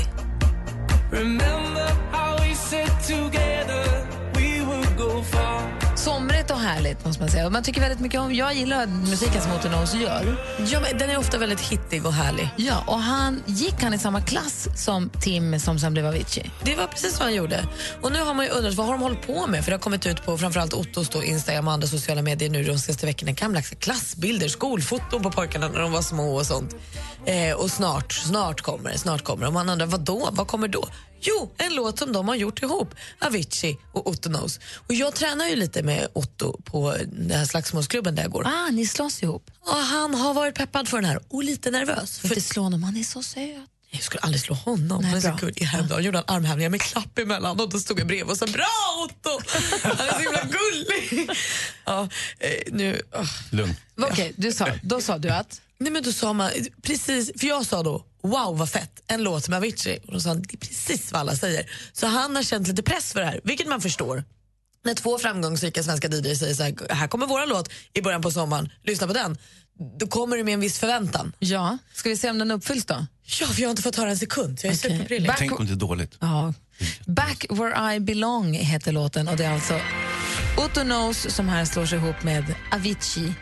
Somrigt härligt måste man säga. Man tycker väldigt mycket om, jag gillar musiken som Otto Knows gör. Ja, men den är ofta väldigt hittig och härlig. Ja, och han gick han i samma klass som Tim som sen blev Avicii. Det var precis vad han gjorde. Och nu har man ju undrat vad har de hållit på med? För det har kommit ut på framförallt Ottos då, Instagram och andra sociala medier nu de senaste veckorna. Gamla klassbilder, skolfoton på pojkarna när de var små och sånt. Eh, och snart, snart kommer det, snart kommer det. Och man undrar, vad då? Vad kommer då? Jo, en låt som de har gjort ihop, Avicii och Otto Knows. Och jag tränar ju lite med Otto på den här slagsmålsklubben där jag går. Ah, ni slåss ihop. Och han har varit peppad för den här och lite nervös. För Inte slå honom, han är så söt. jag skulle aldrig slå honom. Nej, men så bra. gullig. Häromdagen gjorde han armhävningar med klapp emellan och då stod jag bredvid och sa bra Otto! [LAUGHS] Han är så himla gullig. Ja, eh, nu, oh. Lugn. Okej, du sa, då sa du att? Nej men då sa man, precis, för jag sa då wow vad fett, en låt med Avicii. Och då sa han, det är precis vad alla säger. Så han har känt lite press för det här, vilket man förstår. När två framgångsrika svenska DJs säger så här, här kommer våra låt i början på sommaren, lyssna på den. Då kommer det med en viss förväntan. Ja. Ska vi se om den uppfylls då? Ja, för jag har inte fått höra en sekund. Jag är Okej. superprillig. Back- Tänk om det är dåligt. Ja. Back where I belong heter låten och det är alltså Otto Knows som här slår sig ihop med Avicii.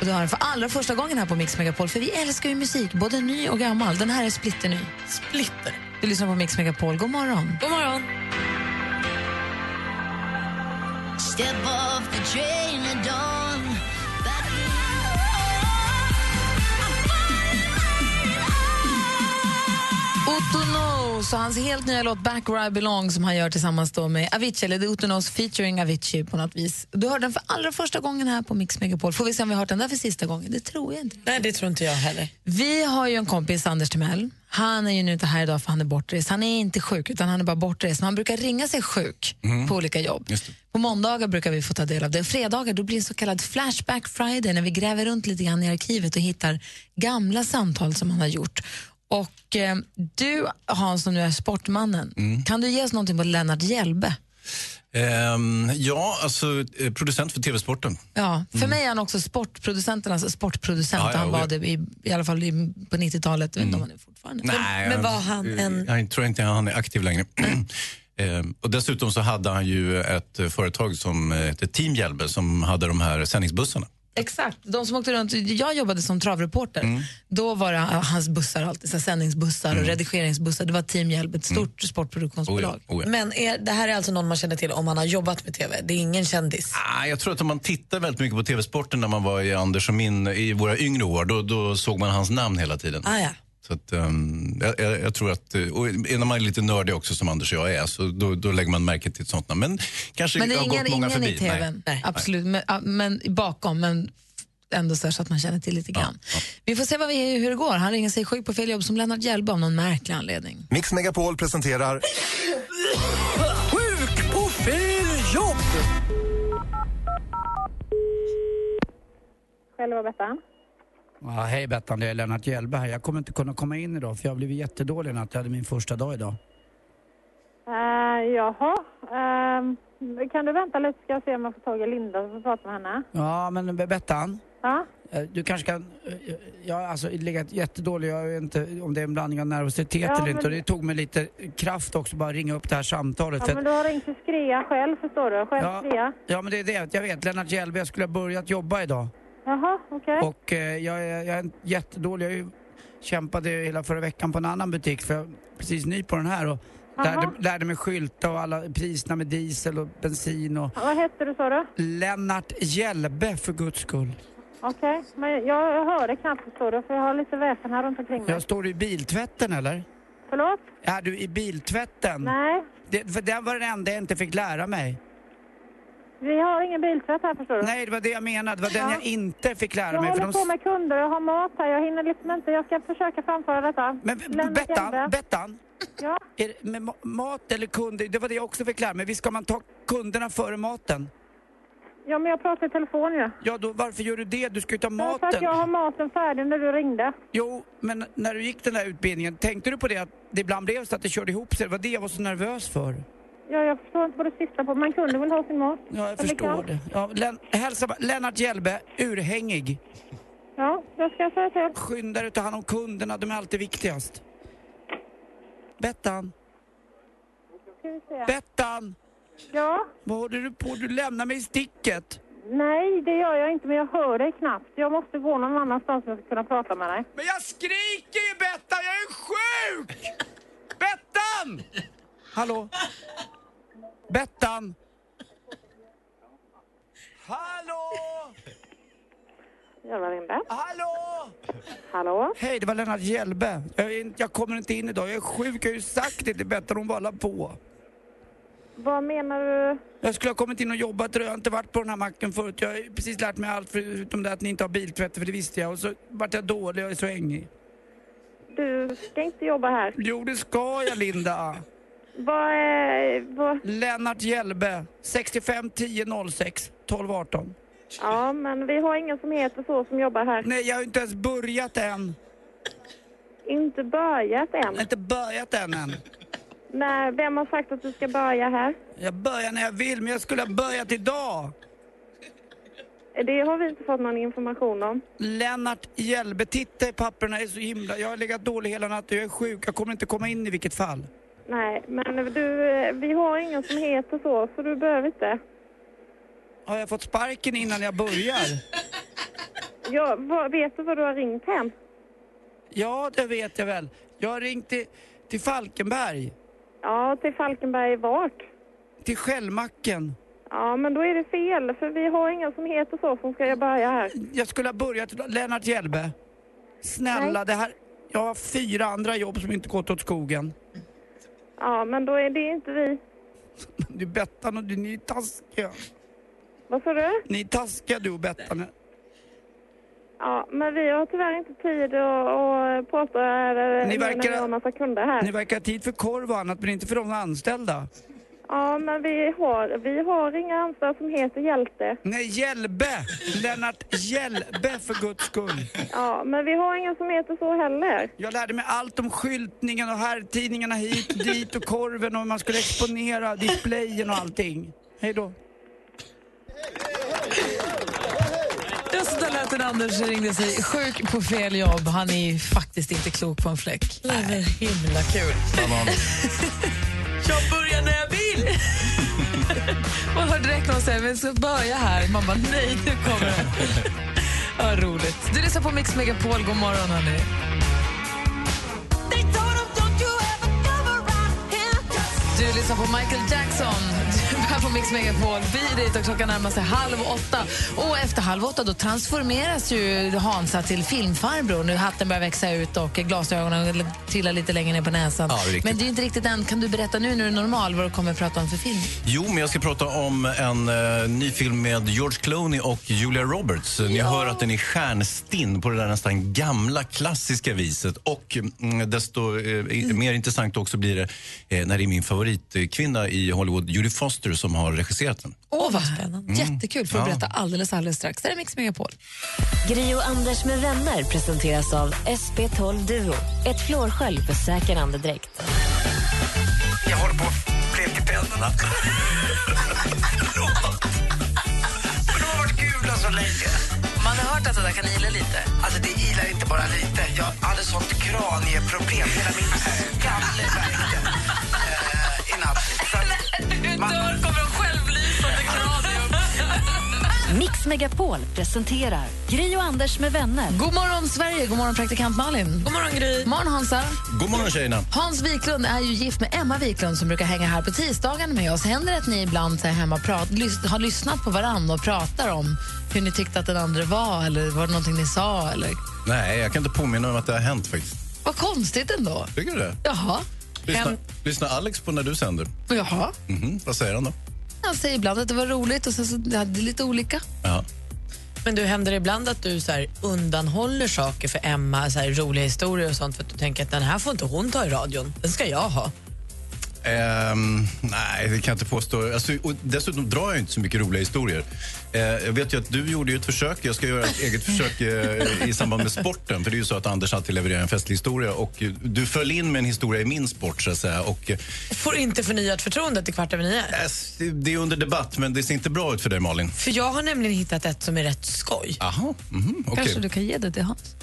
Och det har den för allra första gången här på Mix Megapol, för vi älskar ju musik, både ny och gammal. Den här är splitterny. Splitter. Du lyssnar på Mix Megapol. God morgon. God morgon. Step off the train at dawn. Otto och hans helt nya låt Back Where I Belong som han gör tillsammans då med Avicii, eller det är Otto Knows featuring Avicii på något vis. Du hörde den för allra första gången här på Mix Megapol. Får vi se om vi har hört den där för sista gången? Det tror jag inte. Nej, det tror inte jag heller. Vi har ju en kompis, Anders Timell. Han är ju nu inte här idag för han är bortrest. Han är inte sjuk, utan han är bara bortrest. Men Han brukar ringa sig sjuk på olika jobb. På måndagar brukar vi få ta del av det. Fredagar då blir det så kallad Flashback Friday när vi gräver runt lite grann i arkivet och hittar gamla samtal som han har gjort. Och eh, du, Hans, som nu är sportmannen, kan du ge oss någonting på Lennart Hjälbe? Ehm, ja, alltså eh, producent för TV-sporten. Ja, för mig är han också sportproducenternas sportproducent. Ja, ja, han var det i, i alla fall i, på 90-talet. Jag vet inte om han är fortfarande. Nej, men jag- var han en- Jag tror inte han är aktiv längre. [CLEARS THROAT] Ehm, och dessutom så hade han ju ett eh, företag som eh, hette Team Hjälbe som hade de här sändningsbussarna. Exakt, de som åkte runt. Jag jobbade som travreporter. Mm. Då var det hans bussar alltid, så sändningsbussar och redigeringsbussar. Det var Team Hjälp, ett Mm. stort sportproduktionsbolag. Oh Men är, det här är alltså någon man känner till om man har jobbat med TV? Det är ingen kändis? Ah, jag tror att om man tittar väldigt mycket på TV-sporten när man var i Anders och min, i våra yngre år, då, då såg man hans namn hela tiden. Ah, ja. Så att, ehm, jag, jag, jag tror att, eh, och när man är lite nördig också som Anders och jag är, så då, då lägger man märke till sånt. Men kanske Men det har ingen, gått många ingen förbi. i TVn. Nej. Absolut, men, ja, men bakom. Men ändå så, här så att man känner till lite grann. Vi får se vad vi, hur det går. Han ringer sig sjuk på fel jobb som Lennart Hjälbe av någon märklig anledning. Mix Megapol presenterar Sjuk på fel jobb! Själva Bettan. Ja, hej Bettan, det är Lennart Hjälbe här. Jag kommer inte kunna komma in idag för jag blivit jättedålig natt. Jag hade min första dag idag. Uh, jaha. Ehm, kan du vänta lite ska jag se om jag får tag i Linda och får prata med henne? Ja, men Bettan. Ja. Eh, Du kanske kan... eh, Jag har alltså legat jättedålig, jag vet inte om det är en blandning av nervositet Ja, eller inte. Och det tog mig lite kraft också bara ringa upp det här samtalet. Ja, men du har ringt till Skrea själv, förstår du. Själv Ja. Skrea. Ja men det är det, jag vet. Lennart Hjellberg, jag skulle ha börjat jobba idag. Jaha, okej. Och eh, jag, är, jag är jättedålig. Jag ju kämpade hela förra veckan på en annan butik för jag är precis ny på den här och Aha. lärde, lärde mig skylta och alla priserna med diesel och bensin och Vad hette du, sa du? Lennart Hjälbe för guds skull. Okej, men jag, jag hör det knappt, förstår du, för jag har lite väsen här runt omkring mig. Jag står du i biltvätten eller? Förlåt? Är du i biltvätten? Nej, Det, för det var det enda jag inte fick lära mig. Vi har ingen biltvätt här, förstår du. Nej, det var det jag menade. Det var den Ja. jag inte fick lära Jag mig. håller de... på med kunder, jag har mat här, jag hinner liksom inte. Jag ska försöka framföra detta. Men Bettan. Bettan. Ja? Är med ma- mat eller kunder, det var det jag också fick lära mig. Visst ska man ta kunderna före maten? Ja, men jag pratar i telefon ju. Ja, då varför gör du det? Du ska ju ta För att maten. jag har maten färdig när du ringde. Jo, men när du gick den där utbildningen, tänkte du på det att det ibland blev så att det körde ihop sig? Det var det jag var så nervös för. Ja, jag förstår inte vad du syftar på. Man kunde väl ha sin mat? Ja, jag förstår det. Ja, Len- hälsa Lennart Hjälbe, urhängig. Ja, det ska jag säga till. Skynda dig ta hand om kunderna, de är alltid viktigast. Bettan. Bettan! Ja? Vad håller du på? Du lämnar mig i sticket. Nej, det gör jag inte, men jag hör dig knappt. Jag måste gå någon annanstans för att kunna prata med dig. Men jag skriker ju Bettan, jag är sjuk! Bettan! Hallå? Bettan? Hallå? Jävla ringde. Hallå? Hallå? Hej, det var Lennart Hjälbe. Jag, är jag kommer inte in idag, jag är sjuk. Jag har ju sagt det till Bettan, hon bara la på. Vad menar du? Jag skulle ha kommit in och jobbat, jag har inte varit på den här macken förut. Jag har precis lärt mig allt förutom det att ni inte har biltvätt, för det visste jag. Och så vart jag dålig, jag är så ängig. Du ska inte jobba här. Jo, det ska jag Linda. Vad. Vad... Lennart Hjälbe, 65 10 06 12 18. Ja, men vi har ingen som heter så som jobbar här. Nej, jag har inte ens börjat än. Inte börjat än. Inte börjat än än. Nej, vem har sagt att du ska börja här? Jag börjar när jag vill, men jag skulle ha börjat idag. Det har vi inte fått någon information om. Lennart Hjälbe, titta i papperna, är så himla... Jag har legat dålig hela natten, jag är sjuk, jag kommer inte komma in i vilket fall. Nej, men du, vi har ingen som heter så, så du behöver inte. Har jag fått sparken innan jag börjar? Ja, vad, vet du vad du har ringt hem? Ja, det vet jag väl. Jag har ringt till, till Falkenberg, Ja, till Falkenberg vart? till Skällmacken. Ja, men då är det fel, för vi har ingen som heter så som ska börja här. Jag skulle ha börjat. Lennart Hjälbe. Snälla, Nej. det här... Jag har fyra andra jobb som inte gått åt skogen. Ja, men då är det inte vi. [LAUGHS] Du Bettan och du, ni är taskiga. Vad sa du? Ni är taskiga du och Bettan. Ja, men vi har tyvärr inte tid att, att prata här Ni nu när vi verkar- har en massa kunder här. Ni verkar ha tid för korv och annat, men inte för de anställda. Ja, men vi har, vi har inga anställda som heter Hjälte. Nej, Hjälbe! Lennart Hjälbe för guds skull. Ja, men vi har ingen som heter så heller. Jag lärde mig allt om skyltningen och herrtidningarna hit och dit och korven och hur man skulle exponera displayen och allting. Hej då. Ja, så där lät en Anders ringde sig sjuk på fel jobb. Han är ju faktiskt inte klok på en fläck. Det är himla kul. [LAUGHS] Jag börjar när jag vill! Man hör direkt någon säga men ska börja här. Man bara nej, nu kommer det. Ja, roligt. Du lyssnar på Mix Megapol. God morgon, hörni. Du lyssnar på Michael Jackson. Här på Mix Megapol. Vi är dit och klockan närmar sig halv åtta. Och efter halv åtta då transformeras ju Hansa till filmfarbror. Nu hatten börjar växa ut och glasögonen trillar lite längre ner på näsan. Ja, det. Men det är inte riktigt än. Kan du berätta nu när du är normal vad du kommer att prata om för film? Jo, men jag ska prata om en eh, ny film med George Clooney och Julia Roberts. Ni hör att den är stjärnstinn på det där nästan gamla klassiska viset. Och mm, desto eh, mer intressant också blir det eh, när det är min favoritkvinna i Hollywood, Judy Foster, som har regisserat den. Åh, vad spännande. Mm. Jättekul för att Ja. berätta alldeles, alldeles strax. Det är Mix Megapol. Gri och Anders med vänner presenteras av SP12 Duo. Ett flårskölj för säker andedräkt. Jag håller på att bleka tänderna. Förlåt. Men de har varit gula så länge. Man har hört att det där kan ila lite. Alltså det ilar inte bara lite. Jag hade sånt kranieproblem. Hela min [LAUGHS] skalle värkte eh, i natt. Dör, kommer en självlysande kranium. Mix Megapol presenterar Gri och Anders med vänner. God morgon, Sverige. God morgon, praktikant Malin. God morgon, Gry. God morgon, Hansa. God morgon tjejerna. Hans Wiklund är ju gift med Emma Wiklund som brukar hänga här på tisdagen med oss. Händer det att ni ibland så hemma prat, lys, har lyssnat på varann och pratar om hur ni tyckte att den andra var eller var det någonting ni sa? Eller? Nej, jag kan inte påminna om att det har hänt faktiskt. Vad konstigt ändå. Tycker du det? Jaha. Lyssna, Hem- lyssnar Alex på när du sänder? Jaha. Mhm, Vad säger han då? Han säger ibland att det var roligt och sen så det är lite olika. Ja. Men du, händer det ibland att du så här, undanhåller saker för Emma, så här, roliga historier och sånt för att du tänker att den här får inte hon ta i radion, den ska jag ha? Ehm, nej, det kan jag inte påstå. Alltså, och dessutom drar jag inte så mycket roliga historier. Eh, jag vet ju att du gjorde ju ett försök. Jag ska göra ett eget försök eh, i samband med sporten. För det är ju så att Anders alltid levererar en festlig historia. Och du föll in med en historia i min sport, så att säga. Och, eh, Får inte förnyat förtroende till kvart över nio. det- det är under debatt, men det ser inte bra ut för dig, Malin. För jag har nämligen hittat ett som är rätt skoj. Aha, mhm, okej. Kanske du kan ge det till Hans.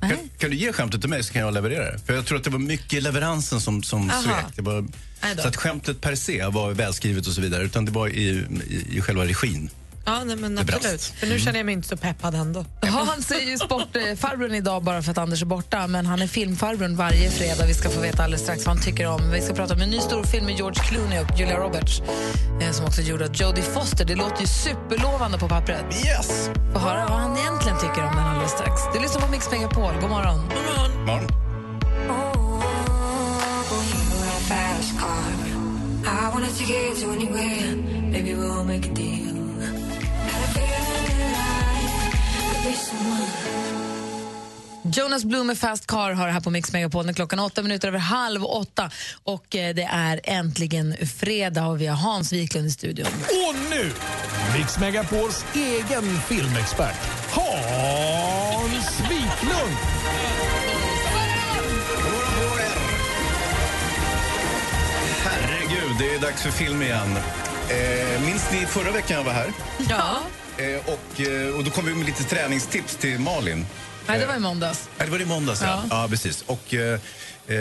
Kan, kan du ge skämtet till mig så kan jag leverera det? För jag tror att det var mycket leveransen som, som Aha. svek. Det var, så att skämtet per se var välskrivet och så vidare. Utan det var i, i, i själva regin. Ja, nej, men brast. absolut. För nu känner jag mig inte så peppad ändå. Hans är ju sportfarbrorn idag bara för att Anders är borta, men han är filmfarbrorn varje fredag. Vi ska få veta alldeles strax vad han tycker om. Vi ska prata om en ny stor film med George Clooney och Julia Roberts eh, som också gjorde att Jodie Foster. Det låter ju superlovande på pappret. Yes! Få höra vad han egentligen tycker om den alldeles strax. Du lyssnar på Mix Megapol. God morgon. God morgon. Morgon. I wanna take to anywhere. Maybe we'll make a deal. Jonas Blum med Fast Car har här på Mix Megapol när klockan åtta minuter över halv åtta. Och eh, det är äntligen fredag och vi har Hans Wiklund i studion. Och nu, Mix Megapols egen filmexpert, Hans Wiklund. Herregud, det är dags för film igen. Eh, minns ni förra veckan jag var här? Ja. Eh, och, eh, och då kom vi med lite träningstips till Malin. Nej, det var i måndags. Nej, det var i måndags, ja. Ja. ja. precis. Och, eh, eh,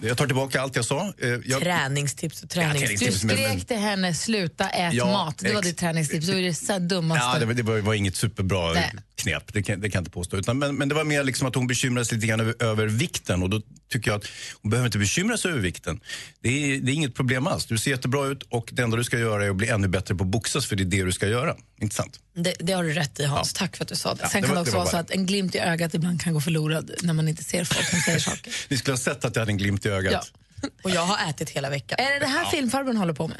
jag tar tillbaka allt jag sa. Eh, jag, Träningstips och Du träningstips, men- skrek till henne, sluta ät Ja, mat. Det var ditt träningstips. Det var det dummaste. Ja, det, var, det var, var inget superbra Nej. Knep, det kan, det kan jag inte påstå. Utan, men, men det var mer liksom att hon bekymrade sig lite grann över, över vikten och då tycker jag att hon behöver inte bekymra sig över vikten. Det är, det är inget problem alls. Du ser jättebra ut och det enda du ska göra är att bli ännu bättre på att boxas för det är det du ska göra. Inte sant? Det, det har du rätt i Hans, tack för att du sa det. Sen det kan var- det också vara så att en glimt i ögat ibland kan gå förlorad när man inte ser folk som säger [LAUGHS] saker. Ni skulle ha sett att jag hade en glimt i ögat. Ja. Och jag har ätit hela veckan. Är det det här filmfarbrorn håller på med?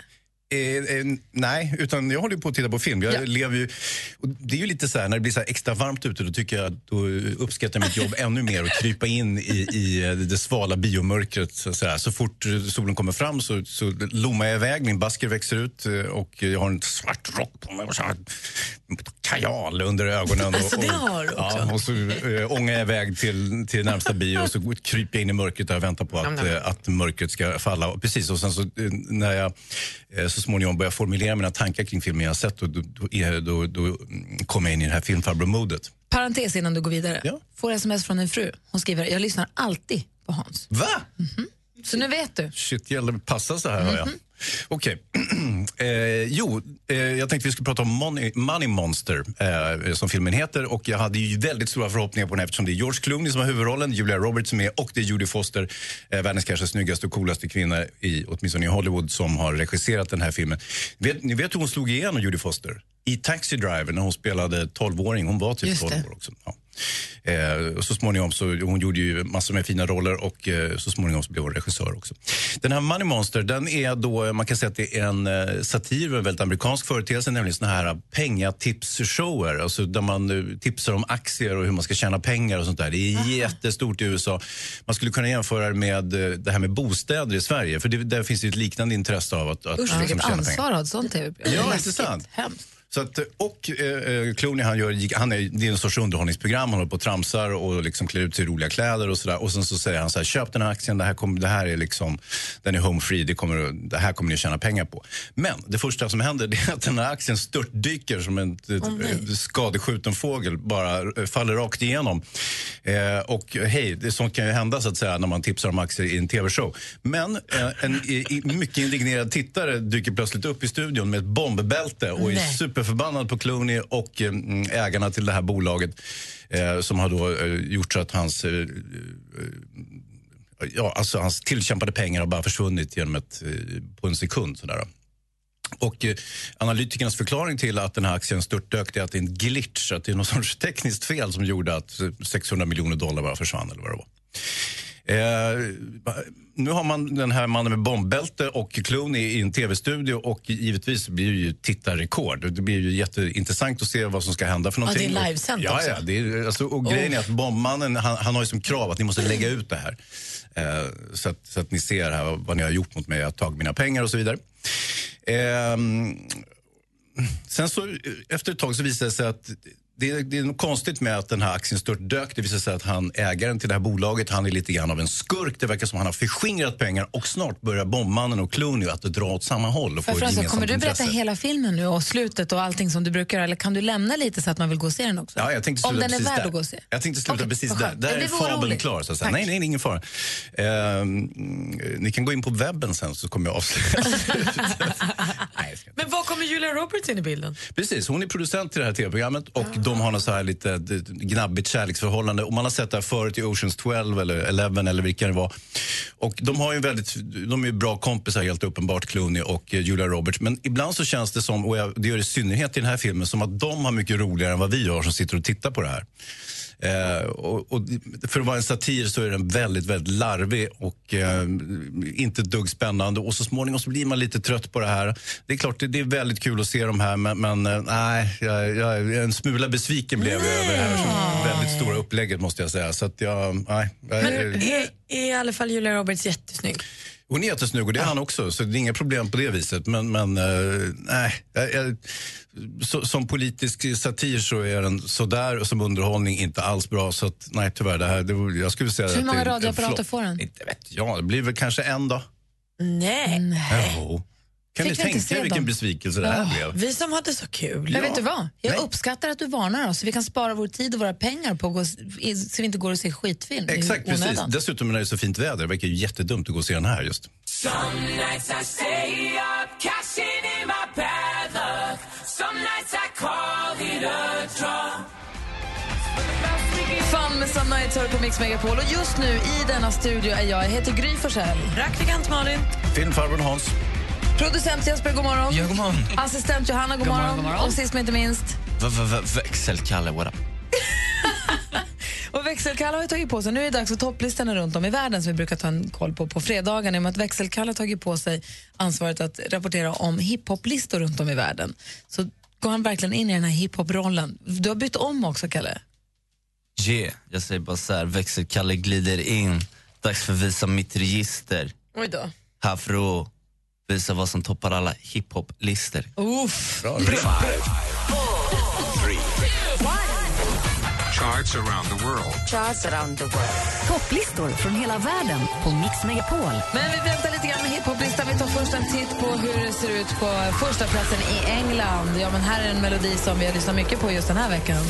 Eh, eh, nej, utan jag håller på att titta på film. Jag Ja. lever ju, och det är ju lite så här, när det blir så extra varmt ute då tycker jag att då uppskattar jag mitt jobb ännu mer och krypa in i, i eh, det svala biomörkret. Så, så, så fort solen kommer fram så, så lommar jag iväg, min basker växer ut eh, och jag har en svart rock på mig och så här, kajal under ögonen. Alltså, och, det har du också. Ja, och så eh, ångar jag iväg till, till närmsta bio och så kryper jag in i mörkret och väntar på att, eh, att mörkret ska falla. Precis, och sen så när jag eh, så småningom börjar formulera mina tankar kring filmen jag sett och då, då, då, då mm, kommer jag in i det här filmfarbror-modet. Parentes innan du går vidare. Får sms från en fru. Hon skriver, jag lyssnar alltid på Hans. Va? Så nu vet du. Shit, gäller passa så här hör jag. Okej. [CLEARS THROAT] eh, jo, eh, jag tänkte vi skulle prata om Money, Money Monster, eh, som filmen heter. Och Jag hade ju väldigt stora förhoppningar på den eftersom det är George Clooney som har huvudrollen, Julia Roberts är och det är Judy Foster, eh, världens kanske snyggaste och coolaste kvinna, i, åtminstone i Hollywood, som har regisserat den här filmen. Vet, ni vet hur hon slog igenom, Judy Foster? I Taxi Driver när hon spelade 12-åring. Hon var typ Just 12 det. år också. Ja. Eh, och så småningom så hon gjorde ju massor med fina roller och eh, så småningom så blev hon regissör också. Den här Money Monster, den är då, man kan säga att det är en eh, satir av en väldigt amerikansk företeelse, nämligen såna här pengatipsshower, alltså där man eh, tipsar om aktier och hur man ska tjäna pengar och sånt där. Det är jättestort i USA. Man skulle kunna jämföra det med eh, det här med bostäder i Sverige, för det, där finns det ett liknande intresse av att, att Usch, liksom vilket ansvar pengar. att ha ett sånt tv-program. Ja, Det är inte sant? Hemskt. Så att, och eh, eh, Clooney han gör, han är, det är en sorts underhållningsprogram, han håller på och tramsar och liksom klär ut sig i roliga kläder och sådär. Och sen så säger han så här, köp den här aktien, det här, kommer, det här är liksom, den är home free, det, kommer, det här kommer ni tjäna pengar på. Men det första som händer [LAUGHS] det är att den här aktien störtdyker som en oh, skadeskjuten fågel, bara eh, faller rakt igenom. Eh, och hej, det, sånt kan ju hända så att säga när man tipsar om aktier i en tv-show. Men eh, en i, mycket indignerad tittare dyker plötsligt upp i studion med ett bombbälte och är Nej superförbannad på Clooney och eh, mm, ägarna till det här bolaget eh, som har då eh, gjort så att hans eh, eh ja, alltså hans tillkämpade pengar har bara försvunnit genom ett, eh, på en sekund. Sådär. Och eh, analytikernas förklaring till att den här aktien störtdök är att det är en glitch, att det är något [LAUGHS] sorts tekniskt fel som gjorde att 600 miljoner dollar bara försvann eller vad det var. Eh, nu har man den här mannen med bombbälte och Clooney i en tv-studio och givetvis blir det ju tittarrekord. Det blir ju jätteintressant att se vad som ska hända för Ja, någonting. det är livesänt ja. Ja, det är, alltså, och Oh. grejen är att bombmannen han, han har ju som krav att ni måste lägga ut det här. Eh, så, att, så att ni ser här vad ni har gjort mot mig, jag har tagit mina pengar och så vidare. Ehm, sen så eh, efter ett tag så visade det sig att det, det är något konstigt med att den här aktien störtdök. Det visar sig att han, ägaren till det här bolaget, han är lite grann av en skurk. Det verkar som att han har förskingrat pengar och snart börjar bombmannen och Clooney att dra åt samma håll och få ett fråga, kommer du berätta intresse. hela filmen nu och slutet och allting som du brukar göra? Eller kan du lämna lite så att man vill gå och se den också? Ja, jag tänkte Om sluta den är precis värd där. att gå och se? Jag tänkte sluta Okej, precis där. Där är fabeln klar. Så att säga. Nej, nej, ingen fara. Ehm, ni kan gå in på webben sen så kommer jag avslöja. [LAUGHS] Men var kommer Julia Roberts in i bilden? Precis, hon är producent till det här tv-programmet och de har något så här lite gnabbigt kärleksförhållande. Och man har sett det här förut i Oceans 12 eller 11 eller vilka det var. Och de har ju väldigt, de är ju bra kompisar helt uppenbart, Clooney och eh, Julia Roberts. Men ibland så känns det som, och jag, det gör det i synnerhet i den här filmen, som att de har mycket roligare än vad vi har som sitter och tittar på det här. Eh, och, och för att vara en satir så är den väldigt, väldigt larvig och eh, inte ett dugg spännande. Och så småningom så blir man lite trött på det här. Det är klart, det, det är väldigt kul att se de här men, men eh, nej, jag, jag, en smula besviken blev jag över det här så väldigt stora upplägget måste jag säga. Så att jag, nej, Men är, är i alla fall Julia Roberts jättesnygg? Hon är jättesnygg och det är han också, så det är inga problem på det viset. Men, men eh, nej, jag, jag, så, som politisk satir så är den sådär och som underhållning inte alls bra. Så att, nej, tyvärr, det här, det, jag skulle säga Så hur att många radioapparater får den? Inte vet jag, det blir väl kanske en då. Nej. Jo. Kan Fick ni tänka er vilken dem? besvikelse det här Ja. blev? Vi som hade så kul. Men vet du vad? Jag Nej. uppskattar att du varnar oss så vi kan spara vår tid och våra pengar på att gå, så vi inte går och ser skitfilm Exakt, precis. Dessutom när det är så fint väder, det verkar ju jättedumt att gå och se den här just. Fun med Some Nights hör på Mix Megapol och just nu i denna studio är jag, jag heter Gry Forssell. Praktikant Malin. Filmfarbrorn Hans. Producent Jesper, god morgon. Ja, god morgon. Assistent Johanna, god, God morgon, morgon. god morgon. Och sist men inte minst, V- v- v- Växelkalle, what up? [LAUGHS] och Växelkalle har ju tagit på sig, nu är det dags för topplistorna runt om i världen som vi brukar ta en koll på på fredagen, i och med att Växelkalle har tagit på sig ansvaret att rapportera om hiphoplistor runt om i världen. Så går han verkligen in i den här hiphop-rollen. Du har bytt om också, Kalle. Yeah, jag säger bara så här, växelkalle glider in. Dags för att visa mitt register. Oj då. Här för att visa vad som toppar alla hiphop-listor. Uff. Bra, Charts around the world. Charts around the world. Topplistor från hela världen på Mix Megapol. Men vi väntar lite grann med hiphoplistan. Vi tar först en titt på hur det ser ut på första platsen i England. Ja, men här är en melodi som vi har lyssnat mycket på just den här veckan.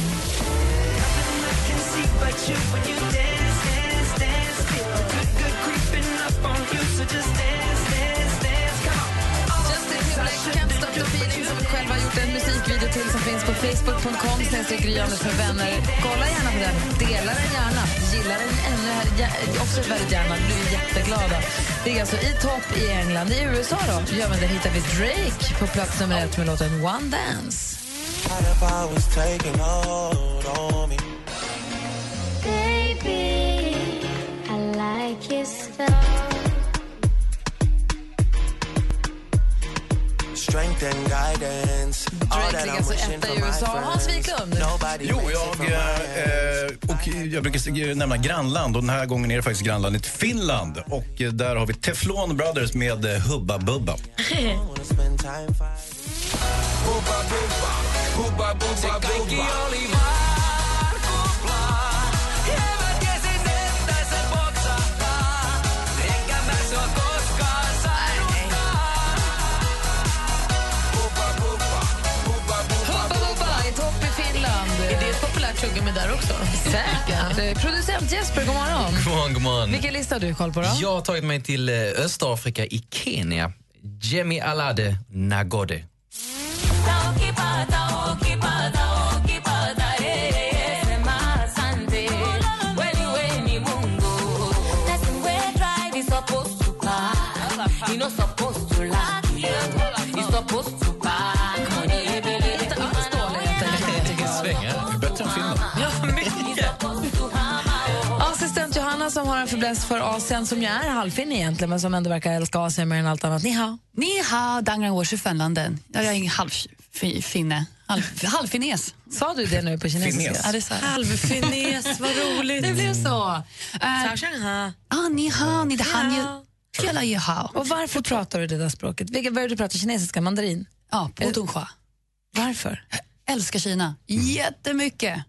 Justin Vi själva har gjort en musikvideo till som finns på facebook.com med vänner. Kolla gärna på den, dela den gärna, gilla den ännu här, också väldigt gärna. Vi blir jätteglada. Det är alltså i topp i England. I USA då, ja, men där hittar vi Drake på plats nummer ett med låten One Dance. Baby, I like your style. Drake alltså etta i USA. Hans Wiklund. Jo, jag, eh, och jag brukar nämna grannland och den här gången är det faktiskt grannlandet Finland. Och eh, där har vi Teflon Brothers med eh, Hubba Bubba. [LAUGHS] tuggummi där också? Säkert. Producent Jesper, god morgon. God morgon, god morgon. Vilken lista har du koll på? Då? Jag har tagit mig till eh, Östafrika i Kenya. Jemi Alade Nagode. Johanna som har en förbläst för Asien, som ju är halvfinne egentligen, men som ändå verkar älska Asien mer än allt annat. Ni hao. Ni hao, år 25 Jag är ingen halvfinne. Halv, halvfines. Sa du det nu på kinesiska? Ja, det jag. Halvfines, vad roligt. Det blev så. Ha. Ah, ni hao, ni han ju. Hela ju hao. Och varför pratar du det där språket? Vilka, vad är det du pratar kinesiska? Mandarin? Ja, på Tunghua. Varför? Älskar Kina. Jättemycket.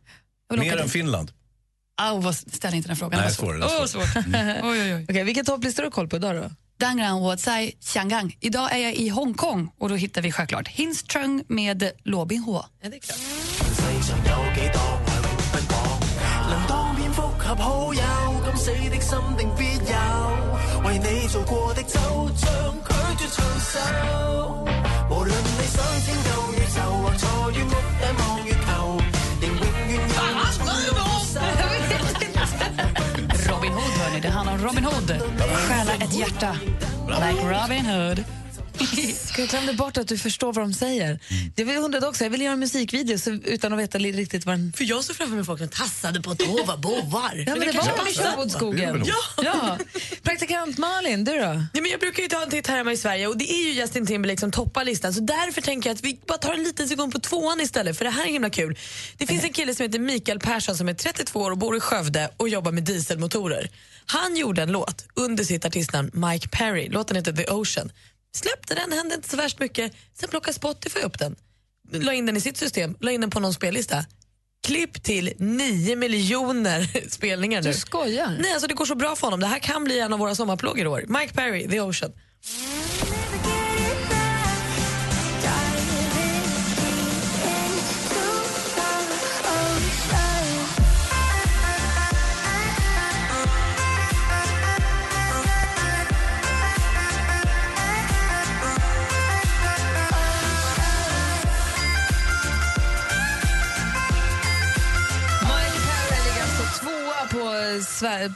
Jag Mer än. Finland. Vad, ställ inte den frågan. Nej, det var svårare, det Åh, är svårt. svårt. [LAUGHS] oj, oj, oj. Okej, vilken topplista har du koll på idag då? Dangran Wotsai Xiangang. Idag är jag i Hongkong och då hittar vi självklart Hins Chung med Lobin H. Ja, det är klart. Det handlar om Robin Hood. Stjäla ett hjärta. Like Robin Hood. [LAUGHS] Jag glömde bort att du förstår vad de säger. Det vill undrade också, jag vill göra en musikvideo så, utan att veta riktigt vad den... För jag såg framför mig folk som tassade på tova bovar. Ja, men det kanske var. Sherwoodskogen. Ja. ja. Praktikant Malin, du då? Nej, men jag brukar ju ta en titt här hemma i Sverige och det är ju Justin Timberlake som toppar listan. Så därför tänker jag att vi bara tar en liten sekund på tvåan istället för det här är himla kul. Det finns en kille som heter Mikael Persson som är 32 år och bor i Skövde och jobbar med dieselmotorer. Han gjorde en låt under sitt artistnamn Mike Perry. Låten heter The Ocean. Släppte den, hände inte så värst mycket. Sen plockade Spotify upp den. La in den i sitt system, la in den på någon spellista. Klipp till 9 miljoner [LAUGHS] spelningar nu. Du skojar? Nej, alltså det går så bra för honom. Det här kan bli en av våra sommarplågor i år. Mike Perry, The Ocean.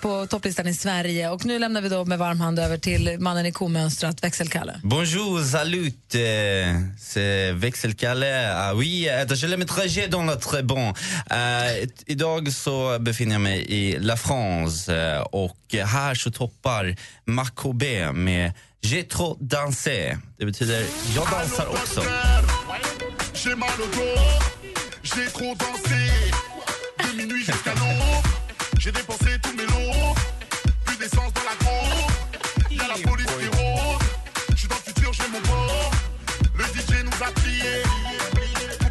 På topplistan i Sverige. Och nu lämnar vi då med varm hand över till mannen i komönstrat, Växelkalle. Bonjour, salut, euh, c'est Växelkalle. Ah oui, attends, je le très dans le très bon. Eh, idag så befinner jag mig i La France eh, och här så toppar Macobé med J'ai trop dansé. Det betyder jag dansar också. J'ai dépensé tous mes lots. Plus d'essence dans la groupe, y'a la police qui rôde. J'suis dans le futur, j'ai mon bord. Le DJ nous a plié.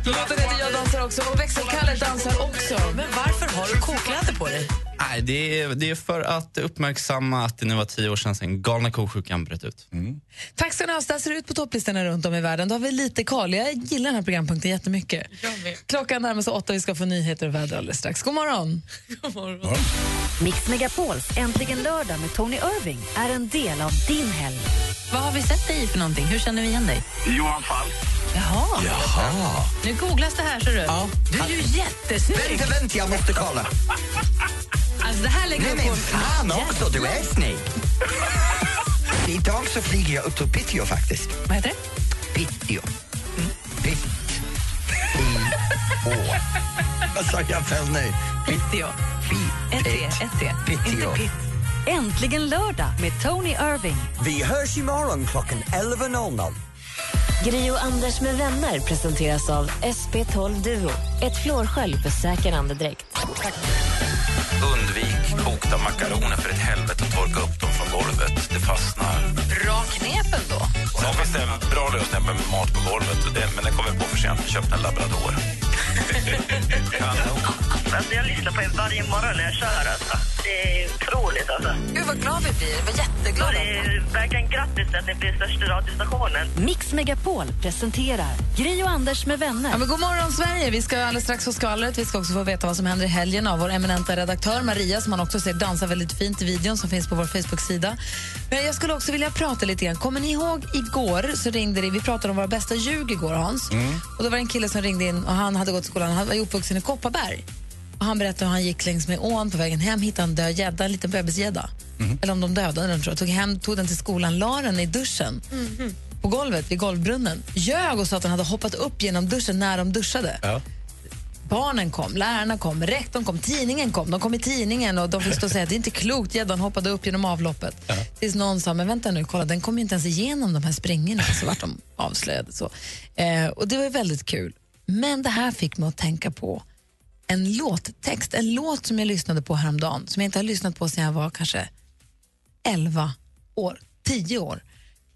Låten heter Jag dansar också och Växelkalle dansar också. Men varför har du kokkläder på dig? Nej, det, är, det är för att uppmärksamma att det nu var tio år sedan, sedan galna ko-sjukan bröt ut. Tack ska ni ha. Så där ser det ut på topplistorna runt om i världen. Då har vi lite koll. Jag gillar den här programpunkten jättemycket. Klockan närmar sig åtta vi ska få nyheter och väder alldeles strax. God morgon! Mix Megapols Äntligen lördag med Tony Irving är en del av din helg. Vad har vi sett dig i för någonting? Hur känner vi igen dig? Johan Falk. Jaha. Jaha. Nu googlas det här, ser du. Du är ju jättesnygg. Vänta, vänta, jag måste kolla. Alltså, det här lägger Nej, men på... fan också, du är snygg. [LAUGHS] Idag så flyger jag upp till Piteå faktiskt. Vad heter det? Piteå. Pitt. I. Å. Vad sa jag fel nu? Piteå. Ett T, ett T. Piteå. Äntligen lördag med Tony Irving. Vi hörs imorgon klockan 11.00. Gri och Anders med vänner presenteras av SP12 Duo. Ett flårskölj för säker andedräkt. Undvik kokta makaroner för ett helvete och torka upp dem från golvet. Det fastnar. Bra knep ändå. Sen finns det en bra lösningar med mat på golvet. Det, men det kom vi på för sent. Vi köpte en labrador. [LAUGHS] Kanon. Alltså jag lyssnar på er varje morgon när jag kör. Alltså. Det är otroligt. Alltså. Gud vad glad vi blir. Vi var jätteglada. Det är verkligen grattis till att ni blir största radiostationen. Mix Megapol presenterar Gry och Anders med vänner. Ja, men god morgon, Sverige! Vi ska alldeles strax få skvallret. Vi ska också få veta vad som händer i helgen av vår eminenta redaktör Maria som man också ser dansa väldigt fint i videon som finns på vår Facebook-sida. Men jag skulle också vilja prata lite grann. Kommer ni ihåg igår så ringde det, vi pratade om våra bästa ljug igår, Hans. Och då var det en kille som ringde in och han hade gått i skolan, han var uppvuxen i Kopparberg. Och han berättade hur han gick längs med ån på vägen hem, hittade en död gädda, en liten bebisgädda. Eller om de dödade den, tror jag. Tog, hem, tog den till skolan, la den i duschen på golvet vid golvbrunnen. Ljög och sa att den hade hoppat upp genom duschen när de duschade. Barnen kom, lärarna kom, rektorn kom, tidningen kom. De kom i tidningen och de fick stå och säga att det är inte klokt, gäddan hoppade upp genom avloppet. Tills någon sa, men vänta nu, kolla den kom ju inte ens igenom de här springorna. Så vart de avslöjade. Så. Eh, och det var väldigt kul. Men det här fick mig att tänka på en låttext, en låt som jag lyssnade på häromdagen, som jag inte har lyssnat på sedan jag var kanske 11 år, 10 år.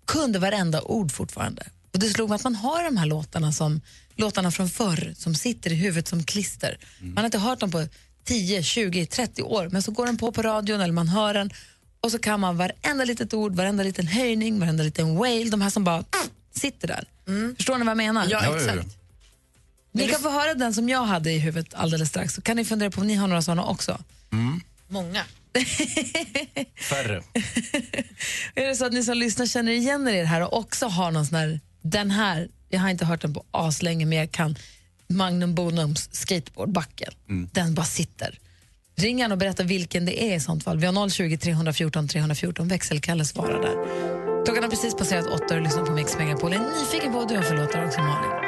Kunde varenda ord fortfarande. Och det slog mig att man har de här låtarna, som, låtarna från förr som sitter i huvudet som klister. Man har inte hört dem på 10, 20, 30 år, men så går den på på radion eller man hör den och så kan man varenda litet ord, varenda liten höjning, varenda liten wail, de här som bara sitter där. Förstår ni vad jag menar? Ja. exakt. Ni kan få höra den som jag hade i huvudet alldeles strax, så kan ni fundera på om ni har några såna också. Många. [LAUGHS] Färre. [LAUGHS] Är det så att ni som lyssnar känner igen er här och också har någon sån här, den här, jag har inte hört den på aslänge men jag kan Magnum Bonums skateboardbacken. Den bara sitter. Ring och berätta vilken det är i sånt fall. Vi har 020 314 314, växelkalle svarar där. Klockan har precis passerat åtta och lyssnar på Mix Megapol. Jag är nyfiken på vad du har för låtar också Malin.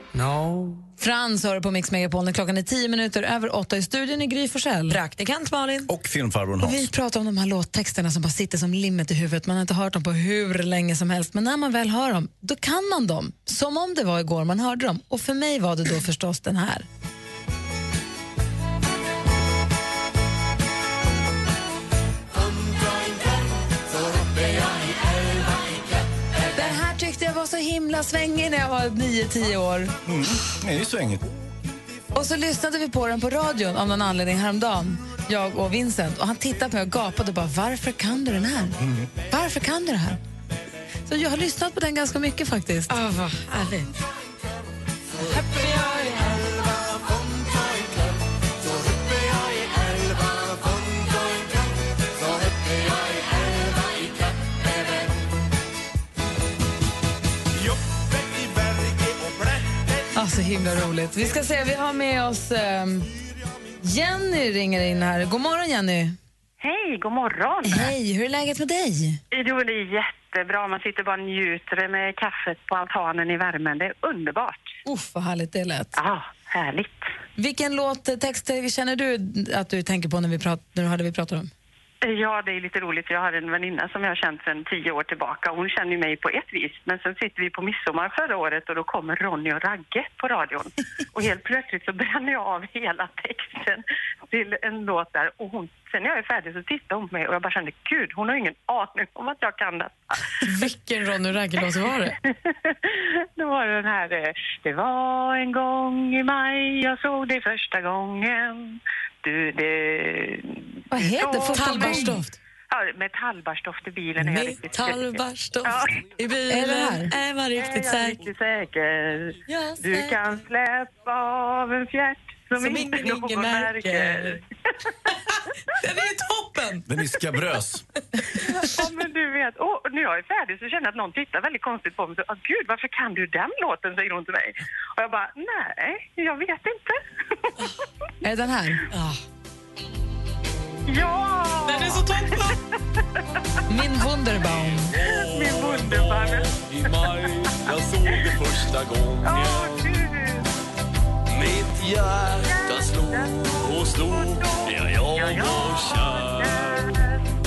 No. Frans hör på Mix Megapol när klockan är tio minuter över åtta i studion i Gry Forssell. Praktikant Malin. Och filmfarbrorn Och vi Hans. pratar om de här låttexterna som bara sitter som limmet i huvudet. Man har inte hört dem på hur länge som helst. Men när man väl hör dem, då kan man dem. Som om det var igår man hörde dem. Och för mig var det då förstås den här. Så himla svängig när jag var 9-10 år. Mm, det är ju svängigt. Och så lyssnade vi på den på radion av någon anledning häromdagen, jag och Vincent. Och han tittade på mig och gapade och bara, varför kan du den här? Varför kan du det här? Så jag har lyssnat på den ganska mycket faktiskt. Ah, vad härligt. Alltså himla roligt. Vi ska se, vi har med oss ehm, Jenny ringer in här. God morgon Jenny. Hej, god morgon. Hej, hur är läget med dig? Jo, det är jättebra. Man sitter bara och njuter med kaffet på altanen i värmen. Det är underbart. Uff, vad härligt det lät. Ja, härligt. Vilken låt, eh, känner du att du tänker på när vi, prat, när vi pratar om? Ja, det är lite roligt. Jag har en väninna som jag har känt sedan tio år tillbaka. Hon känner mig på ett vis, men sen sitter vi på midsommar förra året och då kommer Ronny och Ragge på radion. [LAUGHS] Och helt plötsligt så bränner jag av hela texten till en låt där. Och hon, sen när jag är färdig så tittar hon på mig och jag bara kände, gud, hon har ingen aning om att jag kan detta. [LAUGHS] Vilken Ronny Ragge-låt var det? [LAUGHS] Då var det den här, eh, det var en gång i maj jag såg dig första gången. Du, det... Vad heter du såg Tallbarstoft. Ja, metallbarstoft i bilen är jag riktigt säker. Ja. i bilen Är det man riktigt är jag säker. riktigt säker. Ja, Du kan släppa av en fjärt som, Som inte ingen, någon ingen märker. märker. [LAUGHS] Den är ju toppen! Den är skabrös. Ja, men du vet, och när jag är färdig så känner jag att någon tittar väldigt konstigt på mig. Så, ah, Gud, varför kan du den låten? säger hon till mig. Och jag bara, nej, jag vet inte. [LAUGHS] Är det den här? ja! Den är så toppen! Min Wunderbaum. Min Wunderbaum. I maj jag såg det första gången. Mitt hjärta slog och slog Ja, jag var kär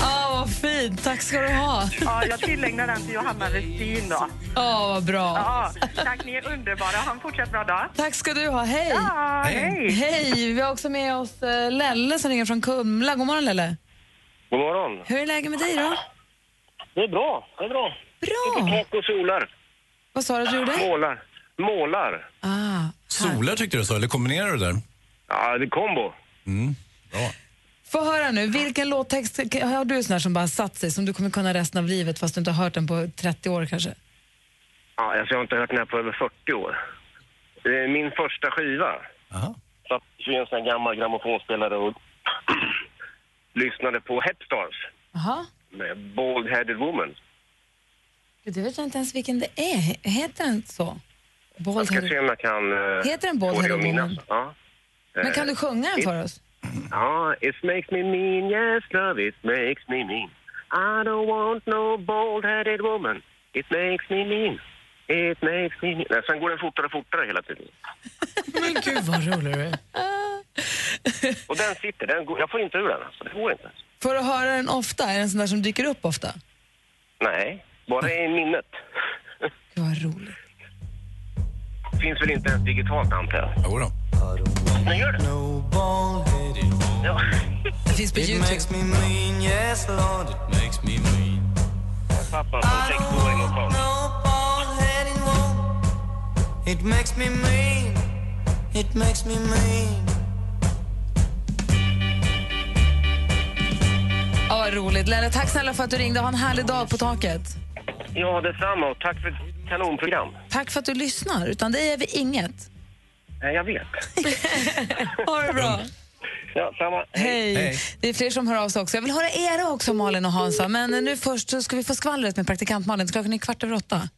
Ah, vad fint. Tack ska du ha. Ja, jag tillägnar den till Johanna Westin då. Åh, vad bra. Ja, tack, ni är underbara. Ha en fortsatt bra dag. Tack ska du ha. Hej! Ja, hej. Hej! Vi har också med oss eh, Lelle som ringer från Kumla. God morgon, Lelle. God morgon. Hur är läget med dig då? Det är bra. Det är bra. Bra! Lite tak och solar. Vad sa du att du gjorde? Målar. Målar. Ah, Solar tyckte du så, eller kombinerar du där? Ja, det är kombo. Mm. Bra. Få höra nu, vilken låttext har du sån här som bara satt sig, som du kommer kunna resten av livet fast du inte har hört den på 30 år kanske? Ja, alltså, jag har inte hört den här på över 40 år. Det är min första skiva. Satt vid en sån här gammal grammofonspelare och [CLEARS THROAT] lyssnade på Hepstars Jaha. med Bald Headed Woman. Gud, Det vet jag inte ens vilken det är. Heter den så? Jag Bald ska se om jag kan... eh, Heter den att minnas. Woman? Ja. Men kan du sjunga den för oss? Ja, it makes me mean, yes love, it makes me mean. I don't want no bald-headed woman. It makes me mean. It makes me mean. Nej, sen går den fortare och fortare hela tiden. [LAUGHS] Men gud vad rolig du är. [LAUGHS] Och den sitter, den går, jag får inte ur den alltså, det går inte. Får du höra den ofta? Är den sån där som dyker upp ofta? Nej, bara i minnet. Gud vad roligt. Finns väl inte ens digitalt antar jag? Jodå. Men gör det. Ja. Det finns på Youtube. me mean, yes Lord, it makes me mean. Pappa som sexåring och woman. It makes me mean, it makes me mean. Ja, vad roligt. Lelle, tack snälla för att du ringde. Ha en härlig dag på taket. Ja, detsamma och tack för kanonprogram. Tack för att du lyssnar. Utan dig är vi inget. Nej, jag vet. [LAUGHS] Ha det bra. Ja, samma. Hej. Det är fler som hör av sig också. Jag vill höra era också, Malin och Hansa. Men nu först så ska vi få skvallret med praktikant Malin. Klockan är kvart över åtta.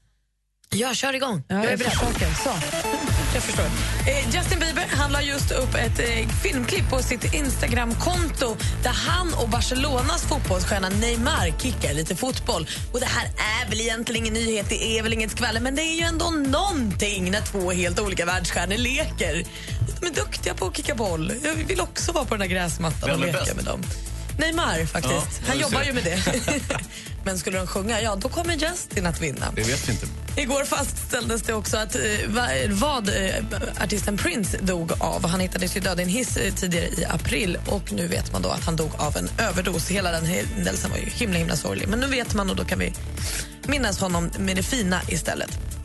Ja, kör igång. Ja, jag, försöker. Så. [LAUGHS] Jag förstår. Eh, Justin Bieber han la just upp ett eh, filmklipp på sitt Instagramkonto där han och Barcelonas fotbollsstjärna Neymar kickar lite fotboll. Och Det här är väl egentligen ingen nyhet, det är väl inget skvaller men det är ju ändå någonting när två helt olika världsstjärnor leker. De är duktiga på att kicka boll. Jag vill också vara på den där gräsmattan och är leka bäst? med dem. Neymar faktiskt. Ja, han jobbar ser. ju med det. [LAUGHS] men skulle de sjunga, ja då kommer Justin att vinna. Det vet vi inte. Igår fastställdes det också att, eh, va, vad eh, artisten Prince dog av. Han hittades ju död i en hiss eh, tidigare i april och nu vet man då att han dog av en överdos. Hela den händelsen var ju himla himla sorglig. Men nu vet man och då kan vi minnas honom med det fina istället.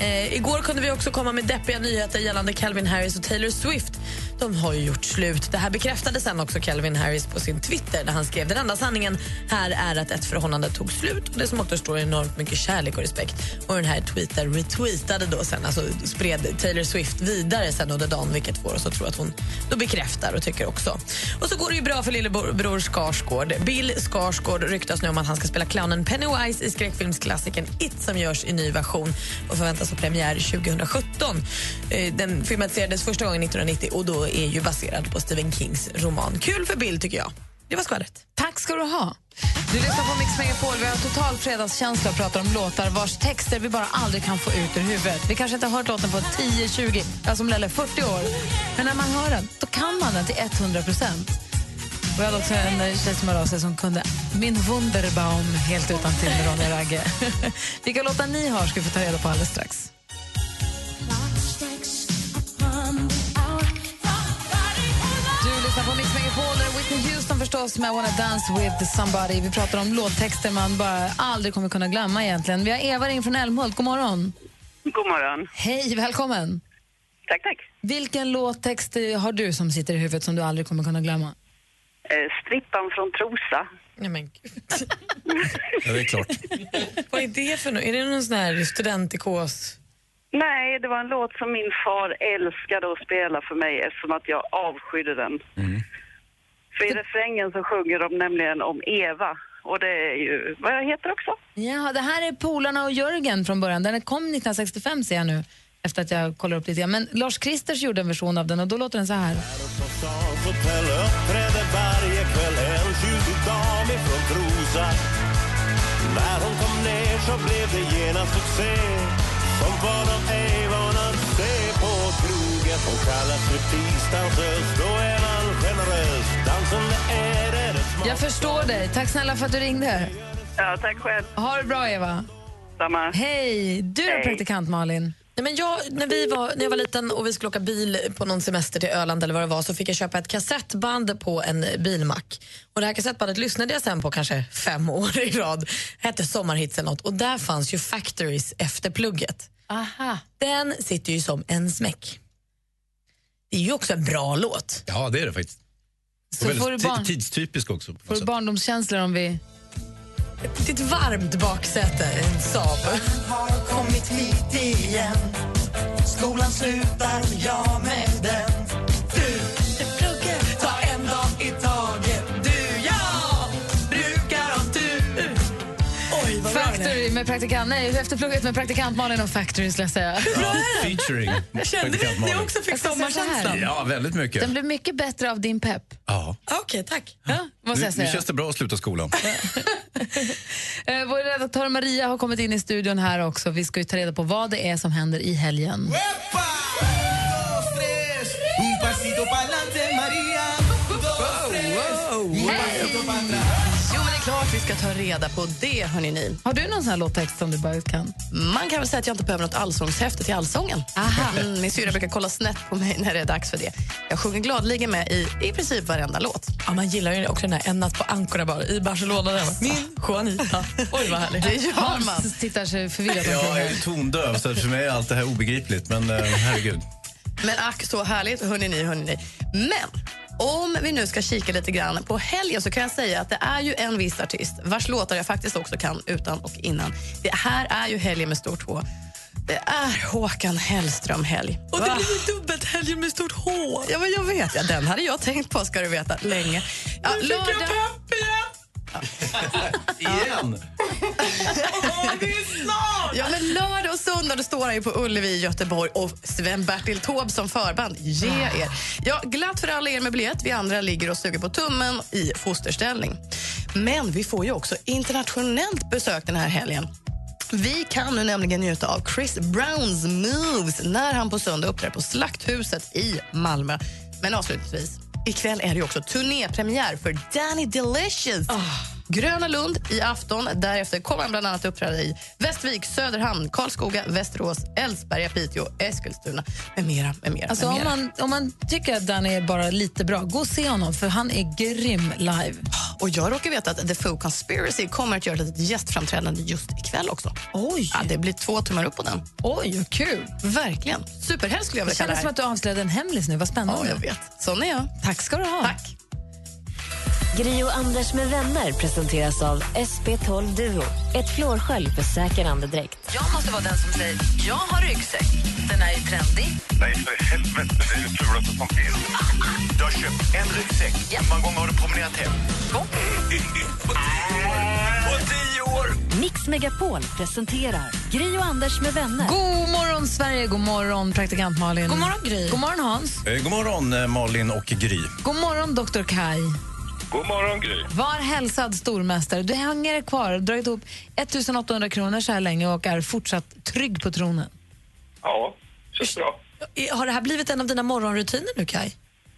Eh, igår kunde vi också komma med deppiga nyheter gällande Calvin Harris och Taylor Swift. De har ju gjort slut. Det här bekräftade sen också Calvin Harris på sin Twitter där han skrev den enda sanningen här är att ett förhållande tog slut och det som återstår är enormt mycket kärlek och respekt. Och den här tweeten retweetade då sen, alltså spred Taylor Swift vidare sen under dagen vilket får oss att tro att hon då bekräftar och tycker också. Och så går det ju bra för lillebror Skarsgård. Bill Skarsgård ryktas nu om att han ska spela clownen Pennywise i skräckfilmsklassikern It som görs i ny version och förväntas alltså premiär 2017. Eh, den filmatiserades första gången 1990 och då är ju baserad på Stephen Kings roman. Kul för Bill tycker jag. Det var skvallret. Tack ska du ha. Du lyssnar på Mix Megapol. Vi har total fredagskänsla och pratar om låtar vars texter vi bara aldrig kan få ut ur huvudet. Vi kanske inte har hört låten på 10, 20, alltså om Lelle 40 år. Men när man hör den, då kan man den till 100 procent. Vi hade också en eh, tjej som hörde av sig som kunde Min Wunderbaum helt utan till med Ronja Ragge. [LAUGHS] Vilka låtar ni har ska vi få ta reda på alldeles strax. Du lyssnar på Mix Megapol, är Whitney Houston förstås med I wanna dance with somebody. Vi pratar om låttexter man bara aldrig kommer kunna glömma egentligen. Vi har Eva ring från Älmhult. God morgon. God morgon. Hej, välkommen. Tack, tack. Vilken låttext har du som sitter i huvudet som du aldrig kommer kunna glömma? Eh, strippan från Trosa. Nej men gud. [LAUGHS] Ja, det är klart. Vad är det för något? Är det någon sån här studentikos? Nej, det var en låt som min far älskade att spela för mig eftersom att jag avskydde den. För i refrängen så sjunger de nämligen om Eva och det är ju vad jag heter också. Ja, det här är Polarna och Jörgen från början. Den kom 1965 ser jag nu, efter att jag kollar upp lite grann. Men Lars Kristers gjorde en version av den och då låter den så här. När hon kom ner så blev det genast succé. Som var de ej vana att se på krogen. Hon kallas striptease-dansös, då är man generös. Dansen är det det Jag förstår dig. Tack snälla för att du ringde. Ja, tack själv. Ha det bra, Eva. Samma. Hej! Du är Hej. praktikant, Malin. Nej, men jag, när, vi var, när jag var liten och vi skulle åka bil på någon semester till Öland eller vad det var så fick jag köpa ett kassettband på en bilmack. Och det här kassettbandet lyssnade jag sen på kanske fem [LAUGHS] år i rad. hette Sommarhits eller något och där fanns ju Factories efter plugget. Aha. Den sitter ju som en smäck. Det är ju också en bra låt. Ja, det är det faktiskt. Så och väldigt får du barn- ti- tidstypisk också. Får du barndomskänslor om vi... Ditt varmt baksäte, en Saab har kommit hit igen. Skolan slutar, jag med den. Med praktikant... Nej, efter plugget med praktikant Malin och Factory skulle jag säga. Ja, featuring. praktikant Malin. Jag ska säga så här. Ja, väldigt mycket. Den blev mycket bättre av din pepp. Ja. Okej, tack. Ja, måste Nu, jag nu säga. känns det bra att sluta skolan. [LAUGHS] Eh, Vår redaktör Maria har kommit in i studion här också. Vi ska ju ta reda på vad det är som händer i helgen. Un pasito vi ska ta reda på det, hörni ni. Har du någon sån här låttext som du bara kan? Man kan väl säga att jag inte behöver något allsångshäfte till allsången. Mm, [LAUGHS] min syrra brukar kolla snett på mig när det är dags för det. Jag sjunger gladeligen med i i princip varenda låt. Ja, man gillar ju också den här En natt på Ancora Bar i Barcelona. Där. Min Juanita. [LAUGHS] Oj, vad härligt. Det gör man. Hans tittar sig förvirrat Jag är tondöv, så för mig är allt det här obegripligt. Men eh, herregud. Men ack så härligt, hörni ni, hörni ni. Men om vi nu ska kika lite grann på helgen så kan jag säga att det är ju en viss artist vars låtar jag faktiskt också kan utan och innan. Det här är ju helgen med stort H. Det är Håkan Hellström-helg. Och det blir dubbelt helgen med stort H. Ja, men jag vet. Ja, den hade jag tänkt på, ska du veta, länge. Ja, Nu fick jag lördag... pepp Igen! [LAUGHS] [LAUGHS] Ja, men lördag och söndag då står han ju på Ullevi i Göteborg och Sven-Bertil Taube som förband. Ge er! Ja, glatt för alla er med biljett. Vi andra ligger och suger på tummen i fosterställning. Men vi får ju också internationellt besök den här helgen. Vi kan nu nämligen njuta av Chris Browns moves när han på söndag uppträder på Slakthuset i Malmö. Men avslutningsvis, ikväll är det också turnépremiär för Danny Delicious. Ah. Gröna Lund i afton. Därefter kommer han bland annat uppträda i Västervik, Söderhamn, Karlskoga, Västerås, Älvsberga, Piteå, Eskilstuna med mera. Med mera, Alltså, med om, mera. man, om man tycker att Danny är bara lite bra, gå och se honom för han är grym live. Och jag råkar veta att The Foo Conspiracy kommer att göra ett gästframträdande just ikväll också. Oj! Ja, det blir två tummar upp på den. Oj, vad kul! Verkligen. Superhelg skulle jag vilja kalla kändes det som här. att du avslöjade en hemlis nu. Vad spännande. Ja, jag vet. Sån är jag. Tack ska du ha. Tack. Gri och Anders med vänner presenteras av SP12 Duo. Ett flårskölj för säker andedräkt. Jag måste vara den som säger jag har ryggsäck. Den är ju trendig. Nej, för helvete. Det är det fulaste som finns. Du har köpt en ryggsäck. Hur många gånger har du promenerat hem? På tio år! Mix Megapol presenterar Gri och Anders med vänner. God morgon, Sverige. God morgon, praktikant Malin. God morgon, Gry. God morgon, Hans. Eh, God morgon, eh, Malin och Gry. God morgon, doktor Kai. God morgon, Gry. Var hälsad, stormästare. Du hänger kvar, har dragit ihop 1800 kronor så här länge och är fortsatt trygg på tronen. Ja, känns bra. Har det här blivit en av dina morgonrutiner nu, Kai?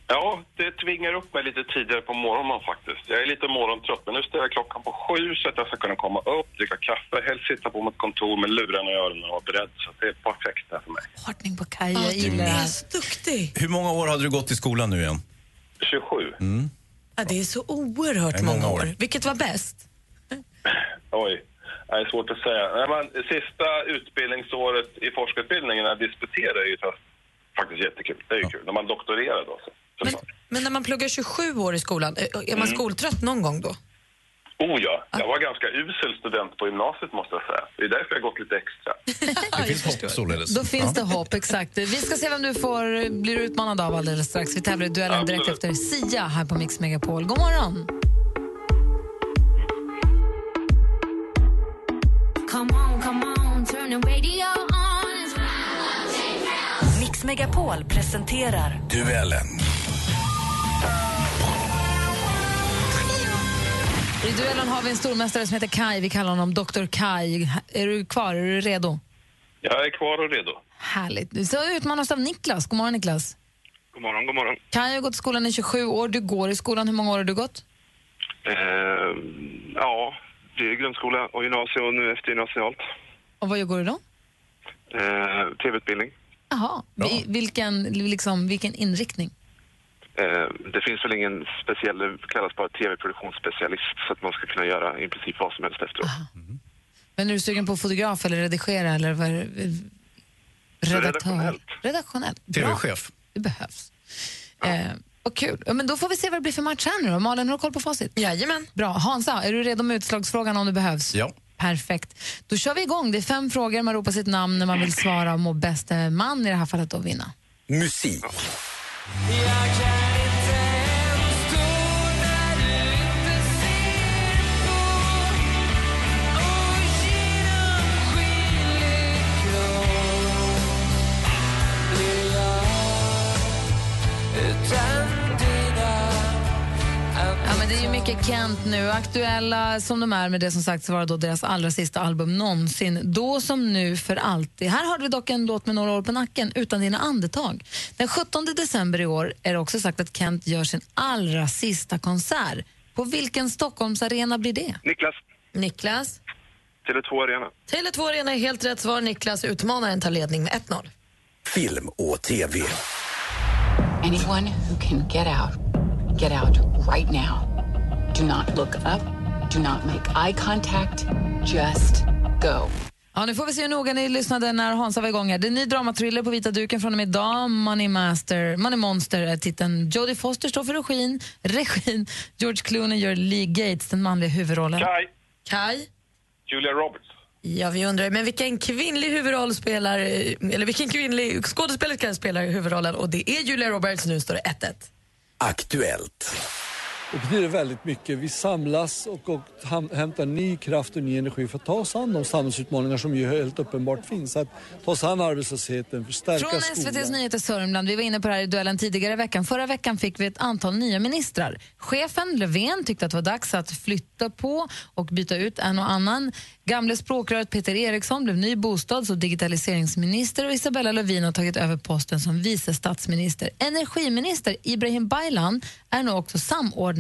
Ja, det tvingar upp mig lite tidigare på morgonen faktiskt. Jag är lite morgontrött, men nu ställer jag klockan på sju så att jag ska kunna komma upp, dricka kaffe, helst sitta på mitt kontor med lurarna i öronen och vara beredd. Så det är perfekt där för mig. Ordning på Kai, jag gillar det här. så duktig. Hur många år hade du gått i skolan nu igen? 27. Mm. Ja, det är så oerhört är många många år. år. Vilket var bäst? Oj, det är svårt att säga. Nej, men, sista utbildningsåret i forskarutbildningen, när jag disputerade, är ju fa- faktiskt jättekul. Det är ju kul. När man doktorerar då. Så. Men, men när man pluggar 27 år i skolan, är är man Mm. skoltrött någon gång då? Oh ja, jag var ganska usel student på gymnasiet måste jag säga. Det är därför jag gått lite extra. [LAUGHS] Det finns hopp således. Då finns det hopp, exakt. Vi ska se vem du får, blir utmanad av alldeles strax. Vi tävlar i duellen direkt Absolut. efter Sia här på Mix Megapol. God morgon! Come on, come on, turn the radio on. Mix Megapol presenterar Duellen. I duellen har vi en stormästare som heter Kai. Vi kallar honom Dr. Kai. Är du kvar? Är du redo? Jag är kvar och redo. Härligt. Så utmanas av Niklas. God morgon, Niklas. God morgon, god morgon. Kai har gått i skolan i 27 år. Du går i skolan. Hur många år har du gått? Eh, ja, Det är grundskola och gymnasium och nu eftergymnasialt. Och vad går du då? Eh, TV-utbildning. Jaha, Vi- vilken, liksom, vilken inriktning? Eh, det finns väl ingen speciell, det kallas bara TV-produktionsspecialist så att man ska kunna göra i princip vad som helst efteråt. Men är du sugen på fotograf eller redigera eller vad, det? redaktör? Redaktionellt. TV-chef. Det behövs. Eh, och kul. Ja, men då får vi se vad det blir för match här nu då. Malin, har du koll på facit? Jajamän. Bra. Hansa, är du redo med utslagsfrågan om det behövs? Ja. Perfekt. Då kör vi igång. Det är fem frågor. Man ropar sitt namn när man vill svara och må bäste man, i det här fallet, att vinna. Musik. Ja, mycket Kent nu. Aktuella som de är med det som sagt så var det då deras allra sista album någonsin. Då som nu för alltid. Här har vi dock en låt med några år på nacken, Utan dina andetag. Den 17 december i år är det också sagt att Kent gör sin allra sista konsert. På vilken Stockholmsarena blir det? Niklas, Niklas. Tele2 Arena. Tele2 Arena är helt rätt svar. Niklas utmanaren tar ledning med 1-0. Film och TV. Anyone who can get out, get out right now. Do not look up. Do not make eye contact. Just go. Ja, nu får vi se hur noga ni lyssnade när Hansa var igång här. Det är en ny dramatriller på vita duken från och med idag. Money, Master, Money Monster är titeln. Jodie Foster står för regin. regin. George Clooney gör Lee Gates, den manliga huvudrollen. Kai. Kai. Julia Roberts. Ja, vi undrar, men vilken kvinnlig huvudroll spelar, eller vilken kvinnlig skådespelerska spelar huvudrollen? Och det är Julia Roberts, nu står det 1-1. Aktuellt. Det betyder väldigt mycket. Vi samlas och, och hämtar ny kraft och ny energi för att ta oss an de samhällsutmaningar som ju helt uppenbart finns. Att ta oss an arbetslösheten, förstärka Från skolan. SVTs Nyheter Sörmland. Vi var inne på det här i duellen tidigare i veckan. Förra veckan fick vi ett antal nya ministrar. Chefen Löfven tyckte att det var dags att flytta på och byta ut en och annan. Gamle språkröret Peter Eriksson blev ny bostads och digitaliseringsminister och Isabella Lövin har tagit över posten som vice statsminister. Energiminister Ibrahim Baylan är nu också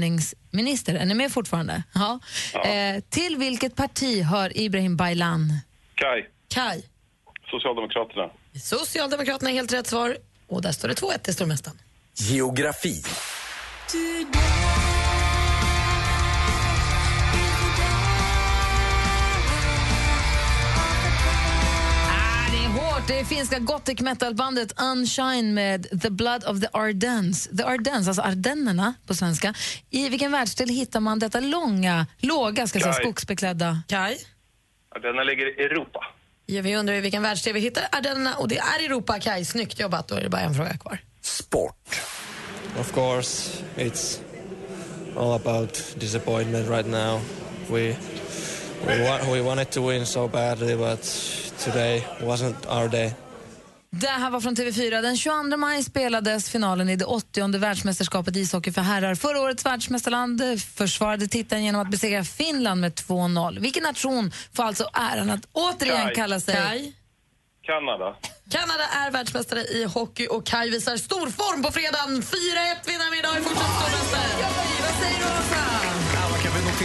samordningsminister. Är ni med fortfarande? Ja. Eh, till vilket parti hör Ibrahim Baylan? Kai. Kai. Socialdemokraterna. Socialdemokraterna är helt rätt svar. Och där står det 2-1 till stormästaren. Geografi. Ah, det finska gothic metal-bandet Unshine med The Blood of the Ardennes. The Ardennes, alltså Ardennerna på svenska. I vilken världsdel hittar man detta långa, låga, ska säga, Kaj. skogsbeklädda... Kai? Ja, Denna ligger i Europa. Ja, vi undrar i vilken världsdel vi hittar Ardennerna och det är Europa. Kai, snyggt jobbat. Då är det bara en fråga kvar. Of course, it's all about disappointment right now. We we, wa- we wanted to win so badly, but today wasn't our day. Det här var från TV4. Den 22 maj spelades finalen i det 80 världsmästerskapet i ishockey för herrar. Förra årets världsmästarland försvarade titeln genom att besegra Finland med 2-0. Vilken nation får alltså äran att återigen Kaj. kalla sig... Kai? Kanada. Kanada är världsmästare i hockey och Kai visar stor form på fredagen. 4-1 vinner vi idag i fortsatt stormästare. Vad säger du, Åsa?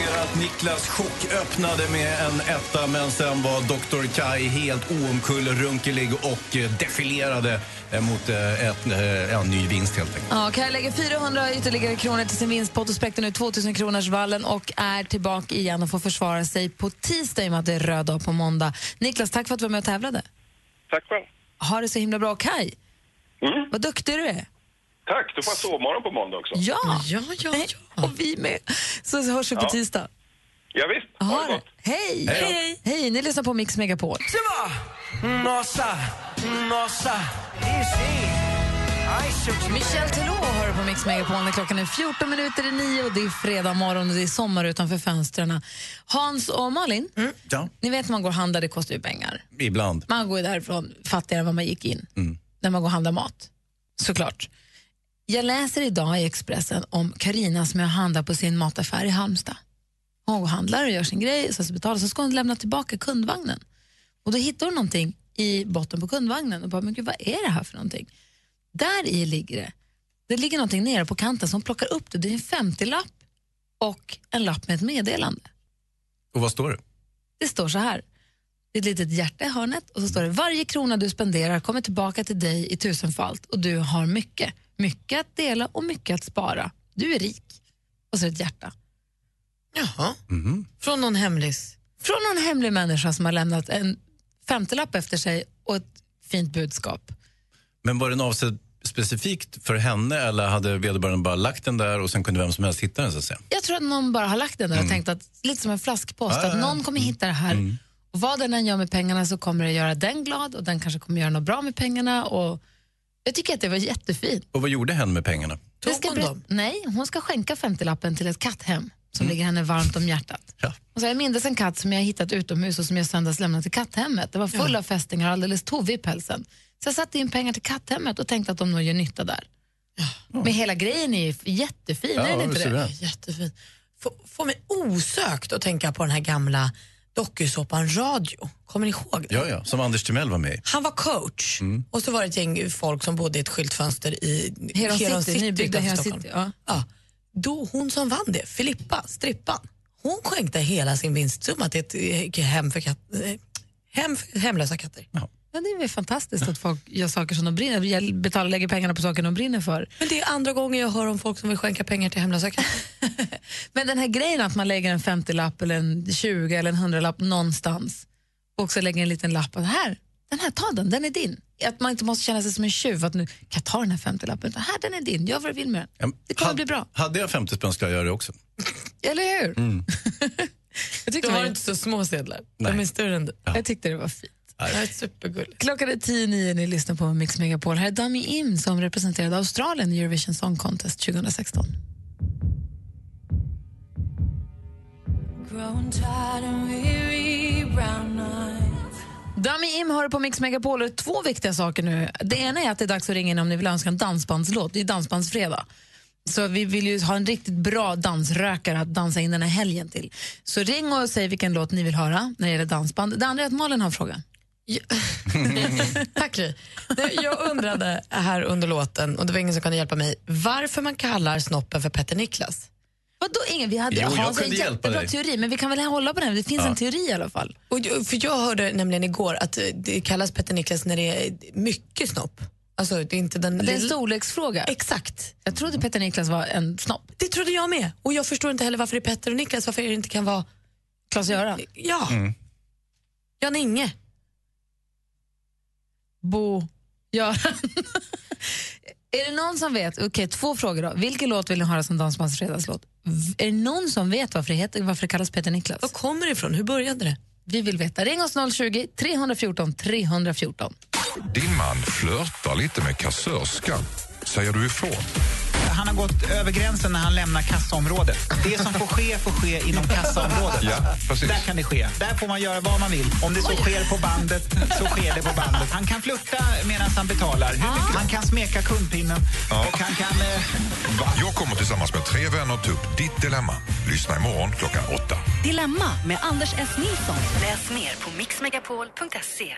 Notera att Niklas chock öppnade med en etta men sen var Dr. Kai helt oomkullrunkelig och eh, defilerade eh, mot eh, ett, en ny vinst helt enkelt. Ja, Kaj lägger 400 ytterligare kronor till sin vinstpott och spräckte nu 2000 kronors vallen och är tillbaka igen och får försvara sig på tisdag i och med att det är röd dag på måndag. Niklas, tack för att du var med och tävlade. Tack själv. Ha det så himla bra. Kaj, Mm. vad duktig du är. Tack, du får sovmorgon på måndag också. Ja, ja, ja, ja. och vi med. Så hörs vi på Ja. tisdag. Ja, visst. Ha det. Hej! Hej då. Hej! Hej! Ni lyssnar på Mix Megapol. Michel Teló hör på Mix Megapol när klockan är 14 minuter i nio och det är fredag morgon och det är sommar utanför fönstren. Hans och Malin, Ja, ni vet man går och handlar, det kostar ju pengar. ibland. Man går ju därifrån fattigare än vad man gick in när man går och handlar mat. Såklart. Jag läser idag i Expressen om Karina som jag handlar på sin mataffär i Halmstad. Hon och handlar och gör sin grej, så betalar, så ska hon lämna tillbaka kundvagnen. Och då hittar hon någonting i botten på kundvagnen och bara, men gud, vad är det här för någonting? Där i ligger det. Det ligger någonting nere på kanten som plockar upp det. Det är en 50-lapp och en lapp med ett meddelande. Och vad står det? Det står så här. Det är ett litet hjärta i hörnet och så står det varje krona du spenderar kommer tillbaka till dig i tusenfalt och du har mycket. Mycket att dela och mycket att spara. Du är rik. Och så ett hjärta. Jaha. Från någon hemlis? Från någon hemlig människa som har lämnat en femtelapp efter sig och ett fint budskap. Men var den avsedd specifikt för henne eller hade vederbörande bara lagt den där och sen kunde vem som helst hitta den? Så att säga? Jag tror att någon bara har lagt den där och tänkt att, lite som en flaskpost, ja, att någon kommer hitta det här. Och vad den än gör med pengarna så kommer det göra den glad och den kanske kommer göra något bra med pengarna. Och jag tycker att det var jättefint. Och vad gjorde hen med pengarna? Det ska ber- Nej, hon ska skänka 50-lappen till ett katthem som ligger henne varmt om hjärtat. Och så jag minns en katt som jag hittat utomhus och som jag söndags lämnat till katthemmet. Det var full av fästingar och alldeles tovig i pälsen. Så jag satte in pengar till katthemmet och tänkte att de nog gör nytta där. Men hela grejen är ju jättefin, Ja, är den inte det? Jättefin. Får, får mig osökt att tänka på den här gamla dokusåpan Radio. Kommer ni ihåg det? Ja, ja, som Anders Timell var med i. Han var coach Mm. och så var det ett gäng folk som bodde i ett skyltfönster i Heron City, nybyggda utanför Heron. City, ja. Ja. Då hon som vann det, Filippa, strippan, hon skänkte hela sin vinstsumma till ett eh, hem för, katt, eh, hem för hemlösa katter. Ja, det är väl fantastiskt att folk gör saker som de brinner Jag betalar, lägger pengarna på saker de brinner för. Men det är andra gången jag hör om folk som vill skänka pengar till hemlösa. [LAUGHS] Men den här grejen att man lägger en 50-lapp eller en 20 eller en 100-lapp någonstans och också lägger en liten lapp att här, den här, ta den, den är din. Att man inte måste känna sig som en tjuv att nu kan jag ta den här 50-lappen, utan här, den är din, gör vad du vill med den. Det kommer att bli bra. Hade jag 50 spänn skulle jag göra det också. [LAUGHS] Eller hur? Mm. [LAUGHS] Jag tyckte Du det har var- inte så små sedlar, Nej. de är större än du. Jag tyckte det var fint. Det är supergulligt. Klockan är tio nio, ni lyssnar på Mix Megapol. Här är Dummy Im som representerade Australien i Eurovision Song Contest 2016. Growing tired and weary brown eyes. Dummy Im hör på Mix Megapol och två viktiga saker nu. Det ena är att det är dags att ringa in om ni vill önska en dansbandslåt. Det är dansbandsfredag. Så vi vill ju ha en riktigt bra dansrökare att dansa in den här helgen till. Så ring och säg vilken låt ni vill höra när det gäller dansband. Det andra är att Malin har en fråga. [LAUGHS] Tack Gry. Jag undrade här under låten, och det var ingen som kunde hjälpa mig, varför man kallar snoppen för Petter Niklas. Vadå ingen? Vi hade Jo, jag en kunde hjälpa jättebra dig. teori, men vi kan väl hålla på den. Det finns Ja. en teori i alla fall. Och, för jag hörde nämligen igår att eh, det kallas Petter Niklas när det är mycket snopp. Alltså, det är inte den Det är en storleksfråga. Exakt. Jag trodde Petter Niklas var en snopp. Det trodde jag med. Och jag förstår inte heller varför det är Petter och Niklas, varför det inte kan vara... Klas-Göran? Ja. Mm. Jan-Inge. Bo Göran. [LAUGHS] är det någon som vet, okej två frågor då. Vilken låt vill ni höra som Dansbandsfredagslåt? V- Är det någon som vet varför det, heter, varför det kallas Peter Niklas? Var kommer det ifrån? Hur började det? Vi vill veta. Ring oss 020 314 314. Din man flörtar lite med kassörskan. Säger du ifrån? Han har gått över gränsen när han lämnar kassaområdet. Det som får ske får ske inom kassaområdet. Ja, precis. Där kan det ske. Där får man göra vad man vill. Om det så sker på bandet, så sker det på bandet. Han kan flirta medan han betalar. Han kan smeka kundpinnen och han kan... Eh... Jag kommer tillsammans med tre vänner ta upp ditt dilemma. Lyssna imorgon klockan åtta. Dilemma med Anders S. Nilsson. Läs mer på mixmegapol.se.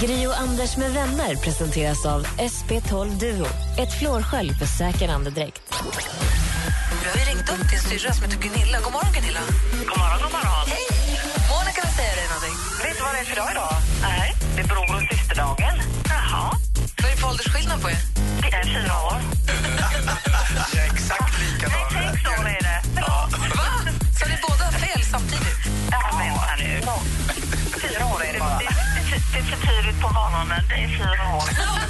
Gri och Anders med vänner presenteras av SP12 Duo. Ett flårskölj för säker andedräkt. Vi har ju ringt upp din syrra som heter Gunilla. God morgon Gunilla. God morgon, god morgon. Hej! Monica vill säga dig någonting. Vet du vad det är för dag idag? Nej, det är bror och systerdagen. Jaha. Vad är det för åldersskillnad på er? Det är fyra år. [LAUGHS] Jag är exakt likadan. Sex år är det. Va? Så ni båda har fel samtidigt? Ja, vänta nu. Fyra år är det bara. Det, det, det är för tidigt på morgonen. Det är fyra år. [LAUGHS]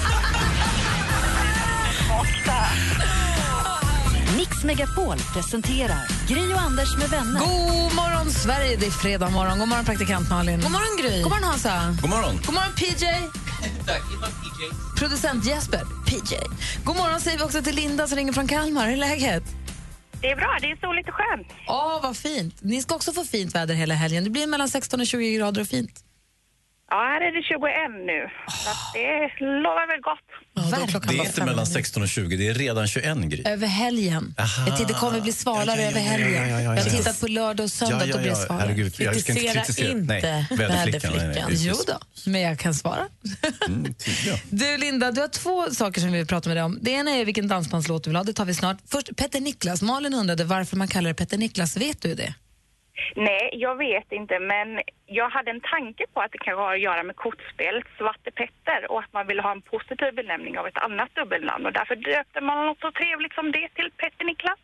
Mix Megapol presenterar Gri och Anders med vänner. God morgon Sverige, det är fredag morgon. God morgon praktikant Malin. God morgon Gry. God morgon Hansa. God morgon. God morgon PJ. Producent Jesper, PJ. God morgon säger vi också till Linda som ringer från Kalmar. Hur är läget? Det är bra. Det är soligt och skönt. Åh, vad fint. Ni ska också få fint väder hela helgen. Det blir mellan 16 och 20 grader och fint. Ja, här är det 21 nu. Så att det lovar väl gott. Det är inte mellan 16 och 20, det är redan 21 Gry. Över helgen. Aha. Jag det kommer bli svalare Ja, ja, ja, över helgen. ja, ja, ja, ja, Jag har ja. tittat på lördag och söndag, då blir det svalare. Herregud, jag ska inte Kritisera kritisera. inte Nej, väderflickan. Nej, nej, Jo då, men jag kan svara. Mm. Du Linda, du har två saker som vi vill prata med dig om. Det ena är vilken dansbandslåt du vill ha, det tar vi snart. Först Petter Niklas. Malin undrade varför man kallar det Petter Niklas, vet du det? Nej, jag vet inte, men jag hade en tanke på att det kan ha att göra med kortspelet Svarte Petter och att man ville ha en positiv benämning av ett annat dubbelnamn och därför döpte man något så trevligt som det till Petter Niklas.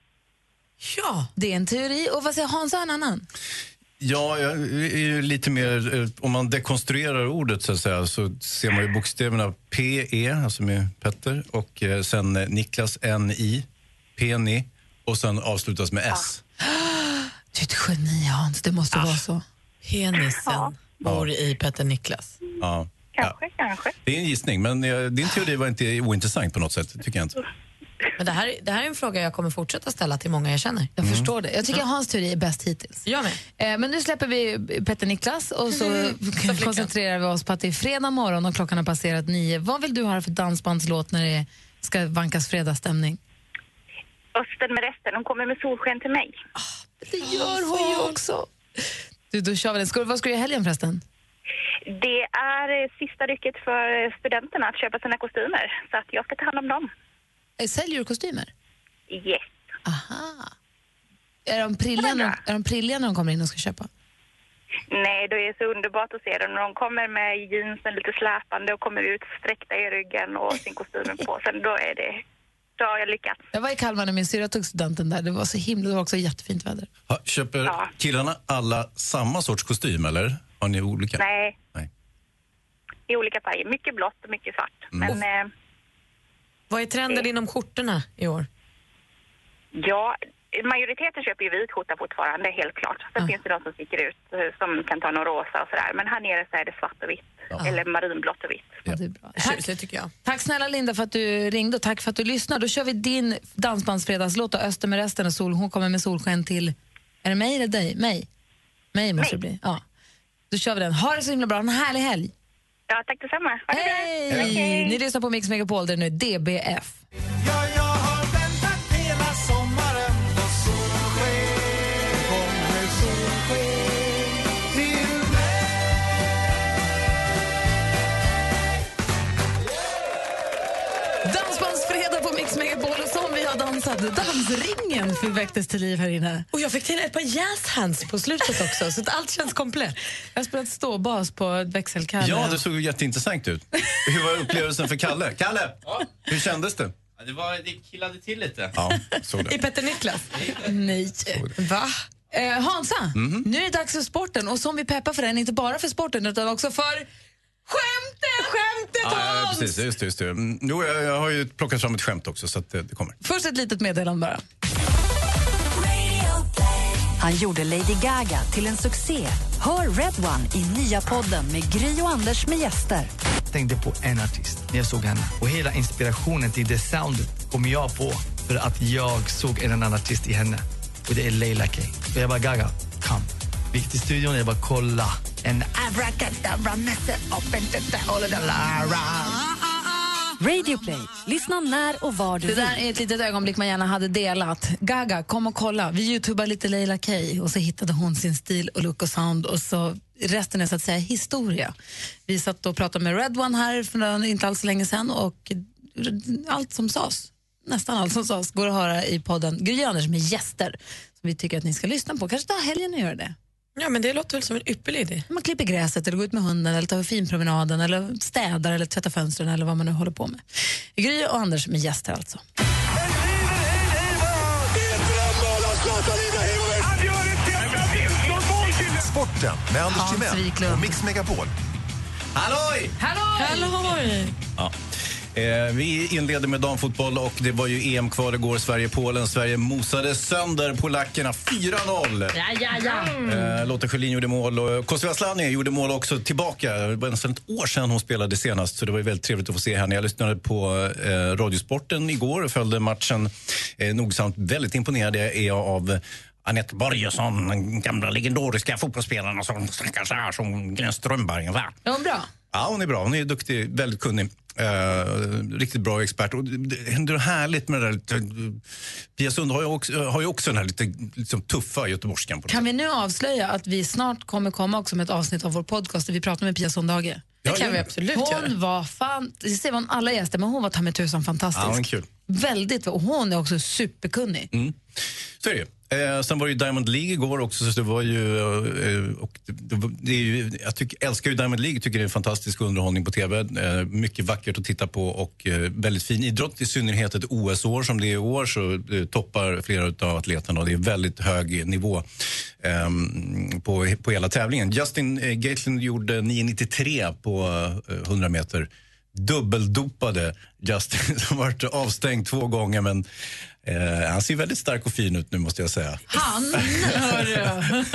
Ja, det är en teori. Och vad säger Hans har en annan? Ja, jag är ju lite mer... eh, Om man dekonstruerar ordet så, att säga, så ser man ju bokstäverna PE, alltså med Petter, och eh, sen eh, Niklas NI, PNI, och sen avslutas med S. Du är ett geni, Hans. Det måste vara så. Penisen bor i Petter Niklas. Ja. Kanske, kanske. Det är en gissning, men eh, din teori var inte ointressant på något sätt. tycker jag inte. Men det här, det här är en fråga jag kommer fortsätta ställa till många jag känner. Jag förstår det. Jag tycker Hans teori är bäst hittills. Jag med. Eh, men nu släpper vi Petter Niklas och så [LAUGHS] koncentrerar vi oss på att det är fredag morgon och klockan har passerat nio. Vad vill du höra för dansbandslåt när det ska vankas fredagsstämning? Östen med resten, de kommer med solsken till mig. Det gör hon ju också. Du, då kör vi den. Ska, vad ska du göra i helgen förresten? Det är eh, sista rycket för studenterna att köpa sina kostymer, så att jag ska ta hand om dem. Eh, Säljer du kostymer? Yes. Aha. Är de, prilliga när, är de prilliga när de kommer in och ska köpa? Nej, det är så underbart att se dem när de kommer med jeansen lite släpande och kommer ut sträckta i ryggen och sin kostym på. Sen då är det, då har jag lyckats. Jag var i Kalmar när min syrra tog studenten där. Det var så himla, det var också jättefint väder. Ha, köper killarna alla samma sorts kostym, eller? Har ni olika? Nej. Nej. I olika färger. Mycket blått och mycket svart. Mm. Men eh, Vad är trenden inom skjortorna i år? ja, majoriteten köper ju vit skjorta fortfarande, helt klart. Sen finns det de som sticker ut, eh, som kan ta någon rosa och sådär. Men här nere så är det svart och vitt. Eller marinblått och vitt. Ja, det är bra. Tjusigt tycker jag. Tack snälla Linda för att du ringde och tack för att du lyssnade. Då kör vi din dansbandsfredagslåt och Öster med resten och sol. Hon kommer med solsken till, är det mig eller dig? Mig? Mig måste det bli. Ja. Då kör vi den. Ha det så himla bra. En härlig helg. Ja, tack detsamma. Bra. Hej! Ni lyssnar på Mix Megapol där nu är DBF. Ja, har dansat. Dansringen för- väcktes till liv här inne. Och jag fick till ett par jazz hands på slutet också, så att allt känns komplett. Jag har spelat ståbas på ett växelkalle. Ja, det såg jätteintressant ut. Hur var upplevelsen för Kalle? Kalle, hur kändes det? Ja, det, var, det killade till lite. Ja, såg det. I Petter Niklas? Nej. Va? Eh, Hansa, Mhm. nu är det dags för sporten och som vi peppar för den, inte bara för sporten utan också för skämtet! Skämtet Ja, ja, Hans! precis. Just, just det. Mm, Jo, jag, jag har ju plockat fram ett skämt också, så att det, det kommer. Först ett litet meddelande bara. Han gjorde Lady Gaga till en succé. Hör Red One i nya podden med Gry och Anders med gäster. tänkte på en artist när jag såg henne. Och hela inspirationen till det soundet kom jag på för att jag såg en annan artist i henne. Och det är Leila K. Och jag bara, Gaga, kom. Gick till studion och jag bara, kolla. En abracadabra of Radio Play. Lyssna när och var du Det vill. där är ett litet ögonblick man gärna hade delat. Gaga, kom och kolla. Vi youtubar lite Leila K och så hittade hon sin stil och look och sound och så resten är så att säga historia. Vi satt och pratade med Red One här för inte alls så länge sedan och allt som sades, nästan allt som sades, går att höra i podden Gry Anders med gäster som vi tycker att ni ska lyssna på. Kanske ta helgen och göra det. Ja, men det låter väl som en ypperlig idé. Man klipper gräset eller går ut med hunden eller tar finpromenaden eller städar eller tvättar fönstren eller vad man nu håller på med. Gry och Anders med gäster alltså. Sporten med Anders Hans Timell Wiklund. och Mix Megapol. Halloj! Halloj! Ja. Eh, vi inleder med damfotboll och det var ju EM-kval igår, Sverige-Polen. Sverige mosade sönder polackerna 4-0. Ja, ja, ja. Eh, Lotta Schelin gjorde mål och Kosova Asllani gjorde mål också tillbaka. Det var nästan ett år sedan hon spelade senast så det var väldigt trevligt att få se henne. Jag lyssnade på eh, Radiosporten igår och följde matchen eh, nogsamt. Väldigt imponerad är jag av Anette Börjesson, den gamla legendariska fotbollsspelaren som stackars är som Glenn Strömberg. Va? Är hon bra? Ja, hon är bra. Hon är duktig, väldigt kunnig. Eh, riktigt bra expert. Och det, det något härligt med det där. lite- Pia Sund har ju också, har ju också den här lite liksom, tuffa göteborgskan. På Kan vi nu avslöja att vi snart kommer komma också med ett avsnitt av vår podcast där vi pratar med Pia Sundhage? Det kan vi absolut hon göra. var fan, det säger man alla gäster, men hon var ta mig tusan fantastisk. Ja, hon är kul. Väldigt, och hon är också superkunnig. Mm. Så är det. Eh, sen var det ju Diamond League igår också, så det var ju... Eh, och det, det, är ju jag tycker, älskar ju Diamond League, tycker det är en fantastisk underhållning på TV. Eh, mycket vackert att titta på och eh, väldigt fin idrott. I synnerhet ett OS-år som det är i år så eh, toppar flera av atleterna och det är väldigt hög nivå ehm, på, på hela tävlingen. Justin eh, Gatlin gjorde 9,93 på eh, 100 meter. Dubbeldopade Justin [LAUGHS] som varit avstängd två gånger men eh, han ser väldigt stark och fin ut nu måste jag säga. Han, [LAUGHS] hörru. [LAUGHS]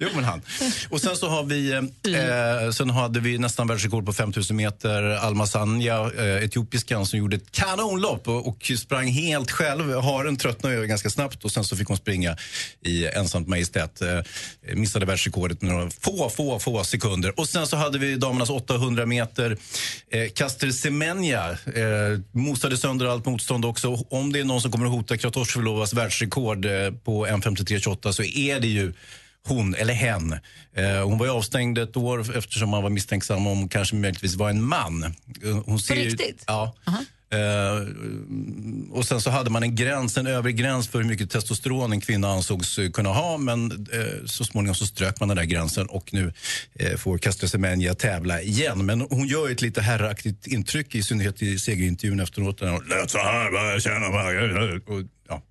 Jo, men han. Och sen så har vi, eh, sen hade vi nästan världsrekord på 5000 meter. Alma Sanja, eh, etiopiskan, som gjorde ett kanonlopp och, och sprang helt själv. Haren tröttnade ju ganska snabbt och sen så fick hon springa i ensamt majestät. Eh, missade världsrekordet med några få, få, få sekunder. Och sen så hade vi damernas 800 meter. Eh, Caster Semenya eh, mosade sönder allt motstånd också. Om det är någon som kommer att hota Kratochvilovas världsrekord eh, på 1.53,28 så är det ju hon eller hen. Eh, hon var ju avstängd ett år eftersom man var misstänksam om hon kanske möjligtvis var en man. Eh, Hon ser ju- riktigt? Ja. Eh, Eh, och sen så hade man en gräns, en övre gräns för hur mycket testosteron en kvinna ansågs eh, kunna ha men eh, så småningom så strök man den där gränsen och nu eh, får Castro Semenya tävla igen. Men hon gör ett lite herraktigt intryck i synnerhet i segerintervjun efteråt. Där hon lät så här, bara, jag känner bara, och, ja.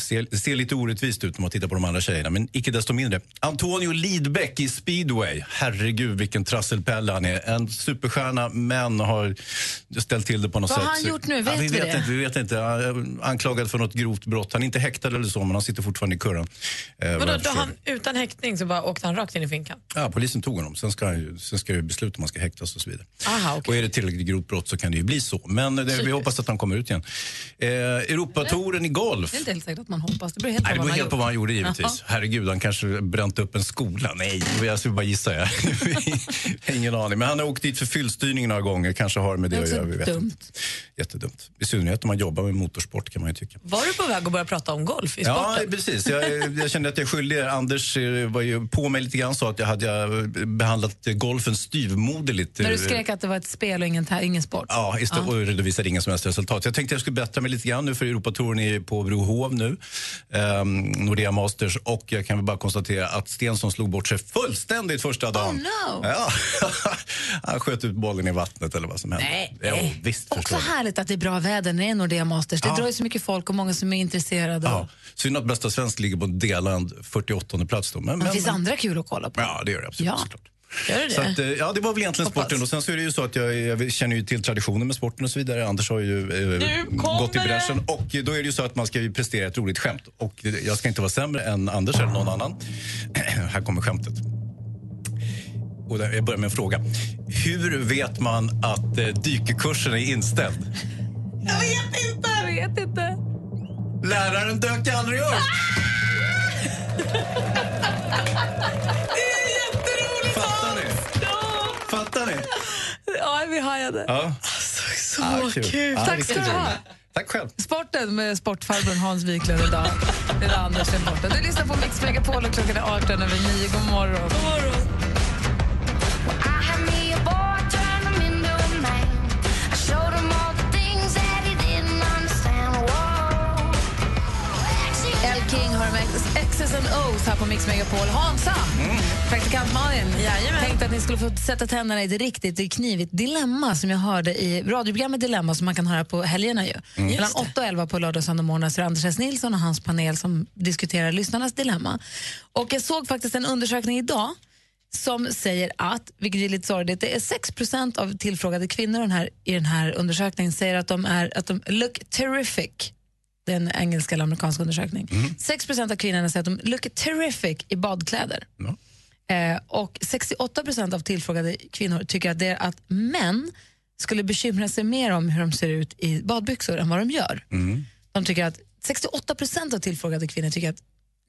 Ser, det ser lite orättvist ut när man tittar på de andra tjejerna, men icke desto mindre. Antonio Lidbeck i speedway. Herregud, vilken trasselpelle han är. En superstjärna, men har ställt till det på något Vad sätt. har han gjort nu? Vet vi, vi vet det? Inte, vi vet inte. Anklagad för något grovt brott. Han är inte häktad eller så, men han sitter fortfarande i kurran. Eh, vad Vadå, då han, utan häktning så bara åkte han rakt in i finkan? Ja, polisen tog honom. Sen ska, han ju, sen ska det besluta om han ska häktas och så vidare. Aha, Och är det tillräckligt grovt brott så kan det ju bli så. Men eh, det, vi hoppas att han kommer ut igen. Eh, Europatouren i golf. Det är inte helt säkert att man hoppas. Det beror helt Nej, det på vad beror helt på vad han gjorde givetvis. Jaha. Herregud, han kanske bränt upp en skola. Nej, jag skulle bara gissa. [LAUGHS] Jag. Ingen aning. Men han har åkt dit för fyllstyrning några gånger. Kanske har med det, Det att göra. Vi vet dumt. inte. Jättedumt. I synnerhet om man jobbar med motorsport kan man ju tycka. Var du på väg att börja prata om golf i Ja, sporten? precis. Jag, jag kände att jag skyldig. Anders eh, var ju på mig lite grann sa att jag hade eh, behandlat golfen styvmoderligt. När du skrek att det var ett spel och ingen, ingen sport. Ja, just det, och redovisade inga som helst resultat. Jag tänkte jag skulle bättra mig lite grann nu för Europatouren är på Brohov nu. Um, Nordea Masters och jag kan väl bara konstatera att Stensson slog bort sig fullständigt första dagen. no. Ja. [LAUGHS] Han sköt ut bollen i vattnet eller vad som hände. Nej. Jo, visst Också härligt att det är bra väder när det är Nordea Masters. Det Ja. drar ju så mycket folk och många som är intresserade. Ja. Synd att bästa svensk ligger på delad 48 plats då. Men, Men det finns andra kul att kolla på. Ja, det gör det absolut. Ja. såklart. Gör det Så det? att, eh, ja, det var väl egentligen sporten. Och sen så är det ju så att jag, jag känner ju till traditionen med sporten och så vidare. Anders har ju eh, gått i bräschen. Och då är det ju så att man ska ju prestera ett roligt skämt. Och jag ska inte vara sämre än Anders eller någon annan. [CLEARS THROAT] Här kommer skämtet. Och jag börjar med en fråga. Hur vet man att eh, dykerkursen är inställd? Jag vet inte. Jag vet inte. Läraren dök aldrig upp! [LAUGHS] Fattar ni? Ja, vi hajade. Ja. Så Ja, kul. kul. Ja, Tack ska du ha. Tack själv. Sporten med sportfarbrorn Hans Wiklund idag. Det är Anders är borta. Du lyssnar på Mix Megapol och klockan är 18 över 9. God morgon. God morgon. X's and O's här på Mix Megapol. Hansa, praktikant Malin, tänkte att ni skulle få sätta tänderna i ett riktigt knivigt dilemma som jag hörde i radioprogrammet Dilemma som man kan höra på helgerna. Ju. Mm. Mellan Just det. 8 och 11 på lördag och söndag morgon så är Anders S. Nilsson och hans panel som diskuterar lyssnarnas dilemma. Och jag såg faktiskt en undersökning idag som säger att, vilket är lite sorgligt, det är 6% av tillfrågade kvinnor den här, i den här undersökningen säger att de, är, att de look terrific. Det är en engelska eller amerikansk undersökning. 6% av kvinnorna säger att de look terrific i badkläder. Eh, och 68% av tillfrågade kvinnor tycker att, det är att män skulle bekymra sig mer om hur de ser ut i badbyxor än vad de gör. De tycker att 68% av tillfrågade kvinnor tycker att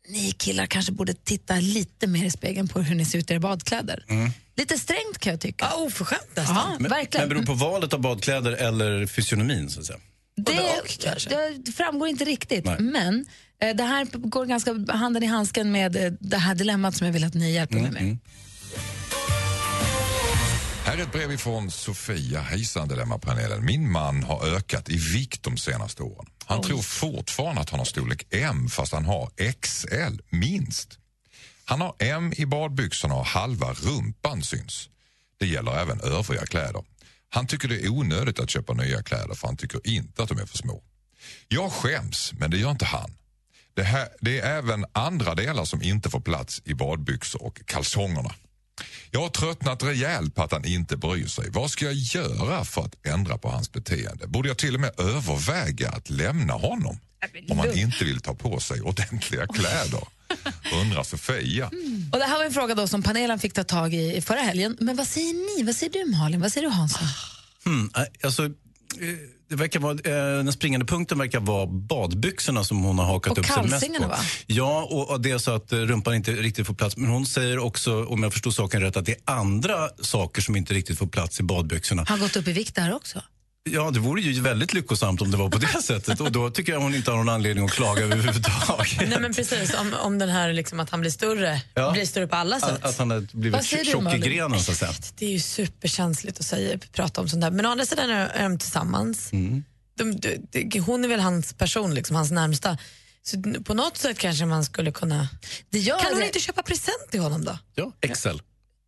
ni killar kanske borde titta lite mer i spegeln på hur ni ser ut i era badkläder. Lite strängt kan jag tycka. Ja, oförskämt Ja, Men, verkligen. men beror på valet av badkläder eller fysionomin så att säga? Det, det framgår inte riktigt, Nej. men eh, det här går ganska handen i handsken med eh, det här dilemmat som jag vill att ni hjälper mig med. Här är ett brev ifrån Sofia. Hejsan Dilemmapanelen. Min man har ökat i vikt de senaste åren. Han tror fortfarande att han har storlek M fast han har XL, minst. Han har M i badbyxorna och halva rumpan syns. Det gäller även övriga kläder. Han tycker det är onödigt att köpa nya kläder för han tycker inte att de är för små. Jag skäms, men det gör inte han. Det, här, det är även andra delar som inte får plats i badbyxor och kalsongerna. Jag har tröttnat rejält på att han inte bryr sig. Vad ska jag göra för att ändra på hans beteende? Borde jag till och med överväga att lämna honom? Om han inte vill ta på sig ordentliga kläder? Undrar Sofia. Och det här var en fråga då som panelen fick ta tag i förra helgen. Men vad säger ni? Vad säger du Malin? Vad säger du Hansson? Hmm, eh, alltså, eh, det verkar vara, eh, den springande punkten verkar vara badbyxorna som hon har hakat Och upp sig mest på. va? Ja, och, och det är så att rumpan inte riktigt får plats. Men hon säger också, om jag förstår saken rätt, att det är andra saker som inte riktigt får plats i badbyxorna. Har gått upp i vikt där också? Ja, det vore ju väldigt lyckosamt om det var på det [LAUGHS] sättet. Och då tycker jag hon inte har någon anledning att klaga överhuvudtaget. Nej men precis, om, om den här liksom, att han blir större, Ja. blir större på alla sätt. Att, att han har blivit tjock i grenen, så att säga. Det är ju superkänsligt att säga, prata om sånt där. Men å andra sidan är de tillsammans. Mm. De, de, de, hon är väl hans person, liksom, hans närmsta. Så på något sätt kanske man skulle kunna... Det gör kan hon det. inte köpa present till honom då? Ja, Excel.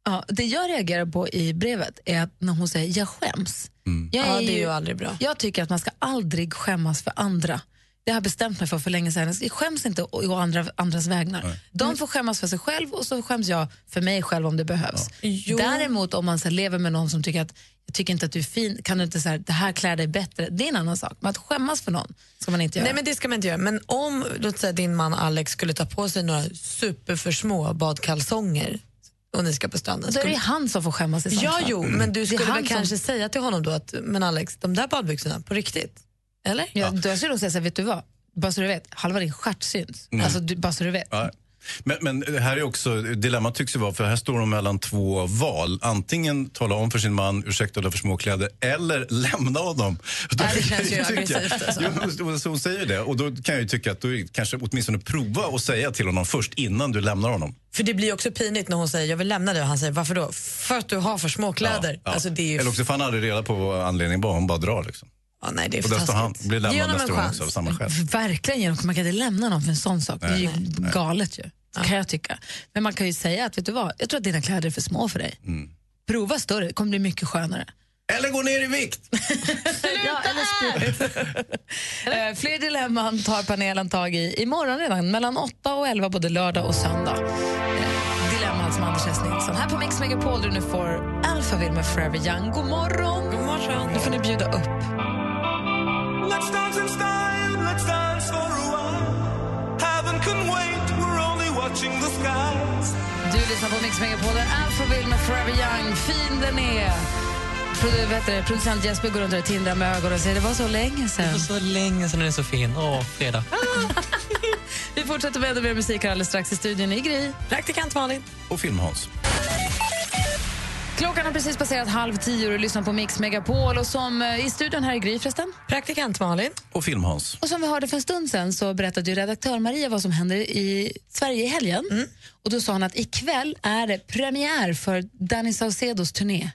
Ja, det jag reagerar på i brevet är att när hon säger jag skäms. Jag Ja, det är ju aldrig bra. Jag tycker att man ska aldrig skämmas för andra. Det har jag bestämt mig för för länge sedan. Jag skäms inte å andra, andras vägnar. De får skämmas för sig själv och så skäms jag för mig själv om det behövs. Däremot om man så här, lever med någon som tycker att jag tycker inte att du är fin, kan du inte säga det här klär dig bättre. Det är en annan sak. Men att skämmas för någon ska man inte göra. Nej men det ska man inte göra. Men om låt säga din man Alex skulle ta på sig några superför små badkalsonger och ni ska på stranden. Då är det skulle- han som får skämmas i sånt Ja, fall. jo, men du skulle väl som- kanske säga till honom då att men Alex, de där badbyxorna, på riktigt? Eller? Ja, Då skulle jag nog säga så här, vet du vad? Bara så du vet, halva din stjärt syns. Mm. Alltså, du, bara så du vet. Ja. Men, men här är också, dilemmat tycks ju vara, för här står de mellan två val. Antingen tala om för sin man, ursäkta du har för små kläder, eller lämna honom. Då det känns ju aggressivt, alltså. Jo, så hon säger det. Och då kan jag ju tycka att du kanske åtminstone prova att säga till honom först innan du lämnar honom. För det blir också pinigt när hon säger jag vill lämna dig och han säger varför då? För att du har för små kläder. Ja. Alltså, det är ju Eller också får han aldrig reda på vad anledningen var, hon bara drar. Liksom. Ja, nej, det är och står han, blir lämnad nästa gång också av samma skäl. Verkligen, genom- man kan inte lämna någon för en sån sak. Det är ju Nej, nej. galet ju. kan jag tycka. Men man kan ju säga att vet du vad, jag tror att dina kläder är för små för dig. Mm. Prova större, det kommer bli mycket skönare. Eller gå ner i vikt! [LAUGHS] ja, eller sprit. [LAUGHS] Eh, Fler dilemman tar panelen tag i imorgon redan mellan 8 och 11 både lördag och söndag. Eh, Dilemman som Anders S. Nilsson. Här på Mix Megapol där du nu får Alphaville med Forever Young. God morgon! God morgon. Nu får ni bjuda upp. Skies. Du lyssnar på Mix Megapol där Alphaville med Forever Young. Fin den är! Produ- vet du, producent Jesper går runt och tindrar med ögonen och säger det var så länge sen. Det var så länge sedan den är så fin. Åh, fredag. [LAUGHS] Vi fortsätter med ännu mer musik här alldeles strax i studion i Gry. Praktikant Malin. Och Film-Hans. Klockan har precis passerat halv tio och du lyssnar på Mix Megapol. Och som eh, i studion här i Gry förresten. Praktikant Malin. Och Film-Hans. Och som vi hörde för en stund sen så berättade ju redaktör Maria vad som händer i Sverige i helgen. Mm. Och då sa hon att ikväll är det premiär för Danny Saucedos turné.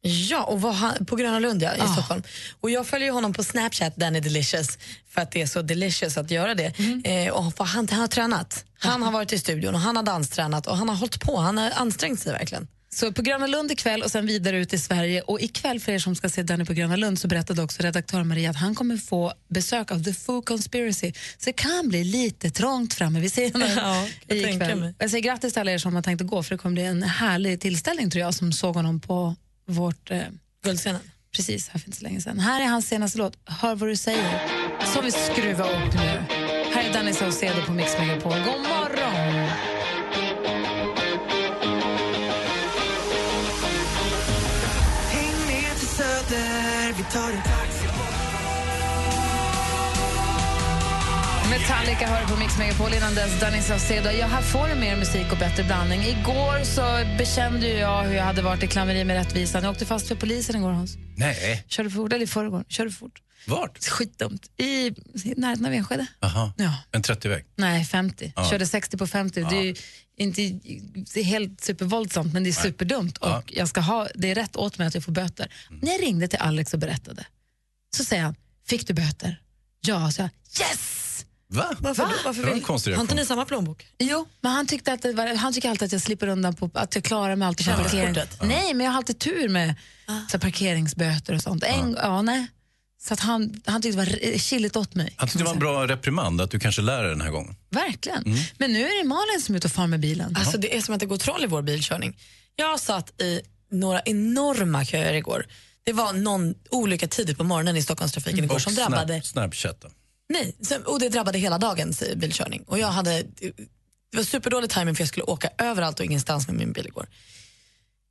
Ja, och var han, på Gröna Lund ja, i Ah. Stockholm. Och jag följer ju honom på Snapchat, Danny Delicious, för att det är så delicious att göra det. Eh, och vad han, han har tränat. Han har varit i studion och han har danstränat och han har hållit på. Han har ansträngt sig verkligen. Så på Gröna Lund ikväll och sen vidare ut i Sverige. Och ikväll för er som ska se Danny på Gröna Lund så berättade också redaktör Maria att han kommer få besök av The Foo Conspiracy. Så det kan bli lite trångt framme vid scenen [LAUGHS] Ja, jag ikväll. mig. Jag säger grattis till alla er som har tänkt att gå för det kommer bli en härlig tillställning tror jag som såg honom på vårt... Eh, Guldscenen. Precis, här så länge sedan. Här är hans senaste låt, Hör vad du säger, som vi skruvar upp nu. Här är Danny Saucedo på Mix Megapol. God morgon! Tar en taxi. Metallica hör på Mix Megapol innan dess Danny Saucedo. Ja, här får mer musik och bättre blandning. Igår så bekände ju jag hur jag hade varit i klammeri med rättvisan. Jag åkte fast för polisen igår, Hans. Nej. Körde fort, eller i förrgår. Körde fort. Vart? Skitdumt. I, närheten av Enskede. Aha. Ja. En 30-väg. Nej, 50. Ja. Körde 60 på 50. Det är ju inte det är helt supervåldsamt, men det är Nej. superdumt. Och Ja. jag ska ha, det är rätt åt mig att jag får böter. När jag ringde till Alex och berättade, så säger han, fick du böter? Ja, så jag, yes! Va? Varför, Va? varför vill, har inte ni samma plånbok? Jo, men han, tyckte att det var, han tycker alltid att jag slipper undan, på, att jag klarar mig alltid på. Körkortet? Nej, men jag har alltid tur med så här, parkeringsböter och sånt. En, ja. nej. Så att han, han tyckte det var chilligt åt mig. Han tyckte det var en bra reprimand, att du kanske lär dig den här gången. Verkligen. Mm. Men nu är det Malin som är ute och far med bilen. Alltså det är som att det går troll i vår bilkörning. Jag satt i några enorma köer igår. Det var någon olycka tidigt på morgonen i Stockholmstrafiken igår Och som drabbade snap, Snapchat. Nej, och det drabbade hela dagens eh, bilkörning. Och jag hade, det var superdålig timing för jag skulle åka överallt och ingenstans med min bil igår.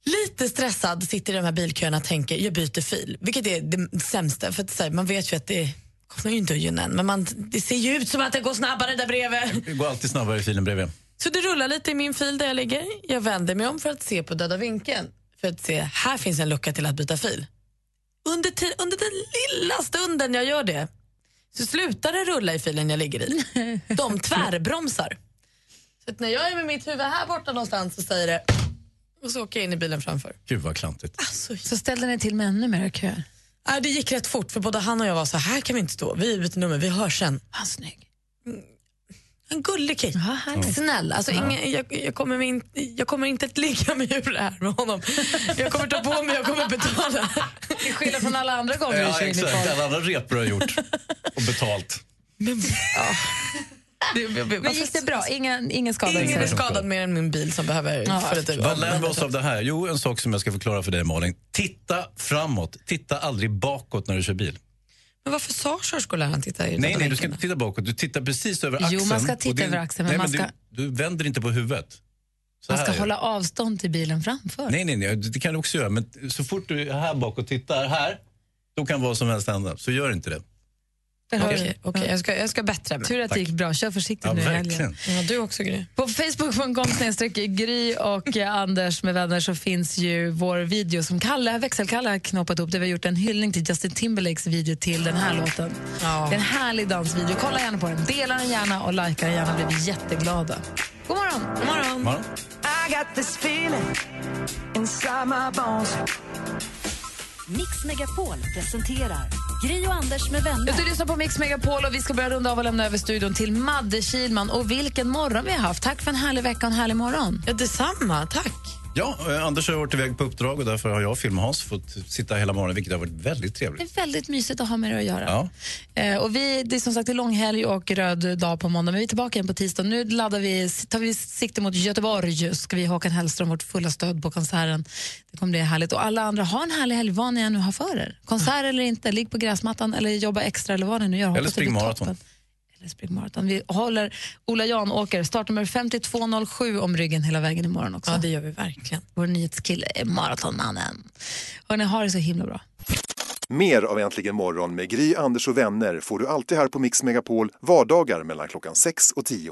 Lite stressad sitter i de här bilköerna och tänker jag byter fil, vilket är det sämsta. För att, här, man vet ju att det kommer ju inte att gynna en, men man, det ser ju ut som att det går snabbare där bredvid. Det går alltid snabbare i filen bredvid. Så det rullar lite i min fil där jag ligger. Jag vänder mig om för att se på döda vinkeln. För att se, här finns en lucka till att byta fil. Under, under den lilla stunden jag gör det så slutar det rulla i filen jag ligger i. De tvärbromsar. Så när jag är med mitt huvud här borta någonstans så säger det och så åker jag in i bilen framför. Gud vad klantigt. Alltså, Så ställde ni till med ännu mer köer? Nej, det gick rätt fort för både han och jag var så här kan vi inte stå. Vi byter nummer, vi hörs sen. Han snygg. En gullig kille. härligt. Snäll. Alltså, ingen, jag, jag, kommer in, jag kommer inte att ligga mig ur det här med honom. Jag kommer ta på mig, jag kommer betala. Till skillnad från alla andra gånger du Ja, kör in i. Alla andra repor har gjort. Och betalt. Men, Men gick det bra? Ingen, ingen skadade Ingen är skadad mer än min bil som behöver Ja. få lite Vad lär vi oss av det här? Jo, en sak som jag ska förklara för dig Malin. Titta framåt. Titta aldrig bakåt när du kör bil. Men varför sa körskolläraren titta i Nej, nej, du ska inte titta bakåt. Du tittar precis över Jo, axeln. man ska titta det- över axeln, men nej, man men ska- Du, du vänder inte på huvudet. Så Man ska hålla avstånd till bilen framför. Nej, nej, nej, det kan du också göra. Men så fort du är här bak och tittar här, då kan vad som helst hända. Så gör inte det. Okej, du. okej, jag, ska, jag ska bättra mig. Tur att det gick bra. Kör försiktigt Ja, nu i verkligen. helgen. Ja, du också Gry. På facebook.com Gry och eh, Anders med vänner så finns ju vår video som Kalle, växelkalle har knoppat upp där vi har gjort en hyllning till Justin Timberlakes video till den här låten. Ja. Det är en härlig dansvideo. Kolla gärna på den. Dela den gärna och likea den gärna. blir vi jätteglada. God morgon! God morgon. Morgon. I got this feeling inside my bones. Mix Megapol presenterar Gri och Anders med vänner. Du lyssnar på Mix Megapol och vi ska börja runda av och lämna över studion till Madde Kilman. Och vilken morgon vi har haft. Tack för en härlig vecka och en härlig morgon. Ja, detsamma, tack. Ja, eh, Anders har varit iväg på uppdrag och därför har jag och Film-Hans fått sitta hela morgonen, vilket har varit väldigt Det trevligt. är väldigt mysigt att ha med det att göra. Ja. Eh, och vi, det är som sagt det långhelg och röd dag på måndag, men vi är tillbaka igen på tisdag. Nu laddar vi, tar vi sikte mot Göteborg. Ska vi Håkan Hellström vårt fulla stöd på konserten. Det kommer bli härligt. Och alla andra, ha en härlig helg vad ni än nu har för er. Konsert eller inte, ligg på gräsmattan eller jobba extra eller vad ni nu gör. Hoppas Eller det spring maraton. Eller spring maraton. Vi håller Ola Jan åker startnummer 5207 om ryggen hela vägen imorgon också. Ja, det gör vi verkligen. Vår nyhetskille är maratonmannen. Hörrni, ha det så himla bra. Mer av Äntligen morgon med Gry, Anders och vänner får du alltid här på Mix Megapol vardagar mellan klockan 6 och 10.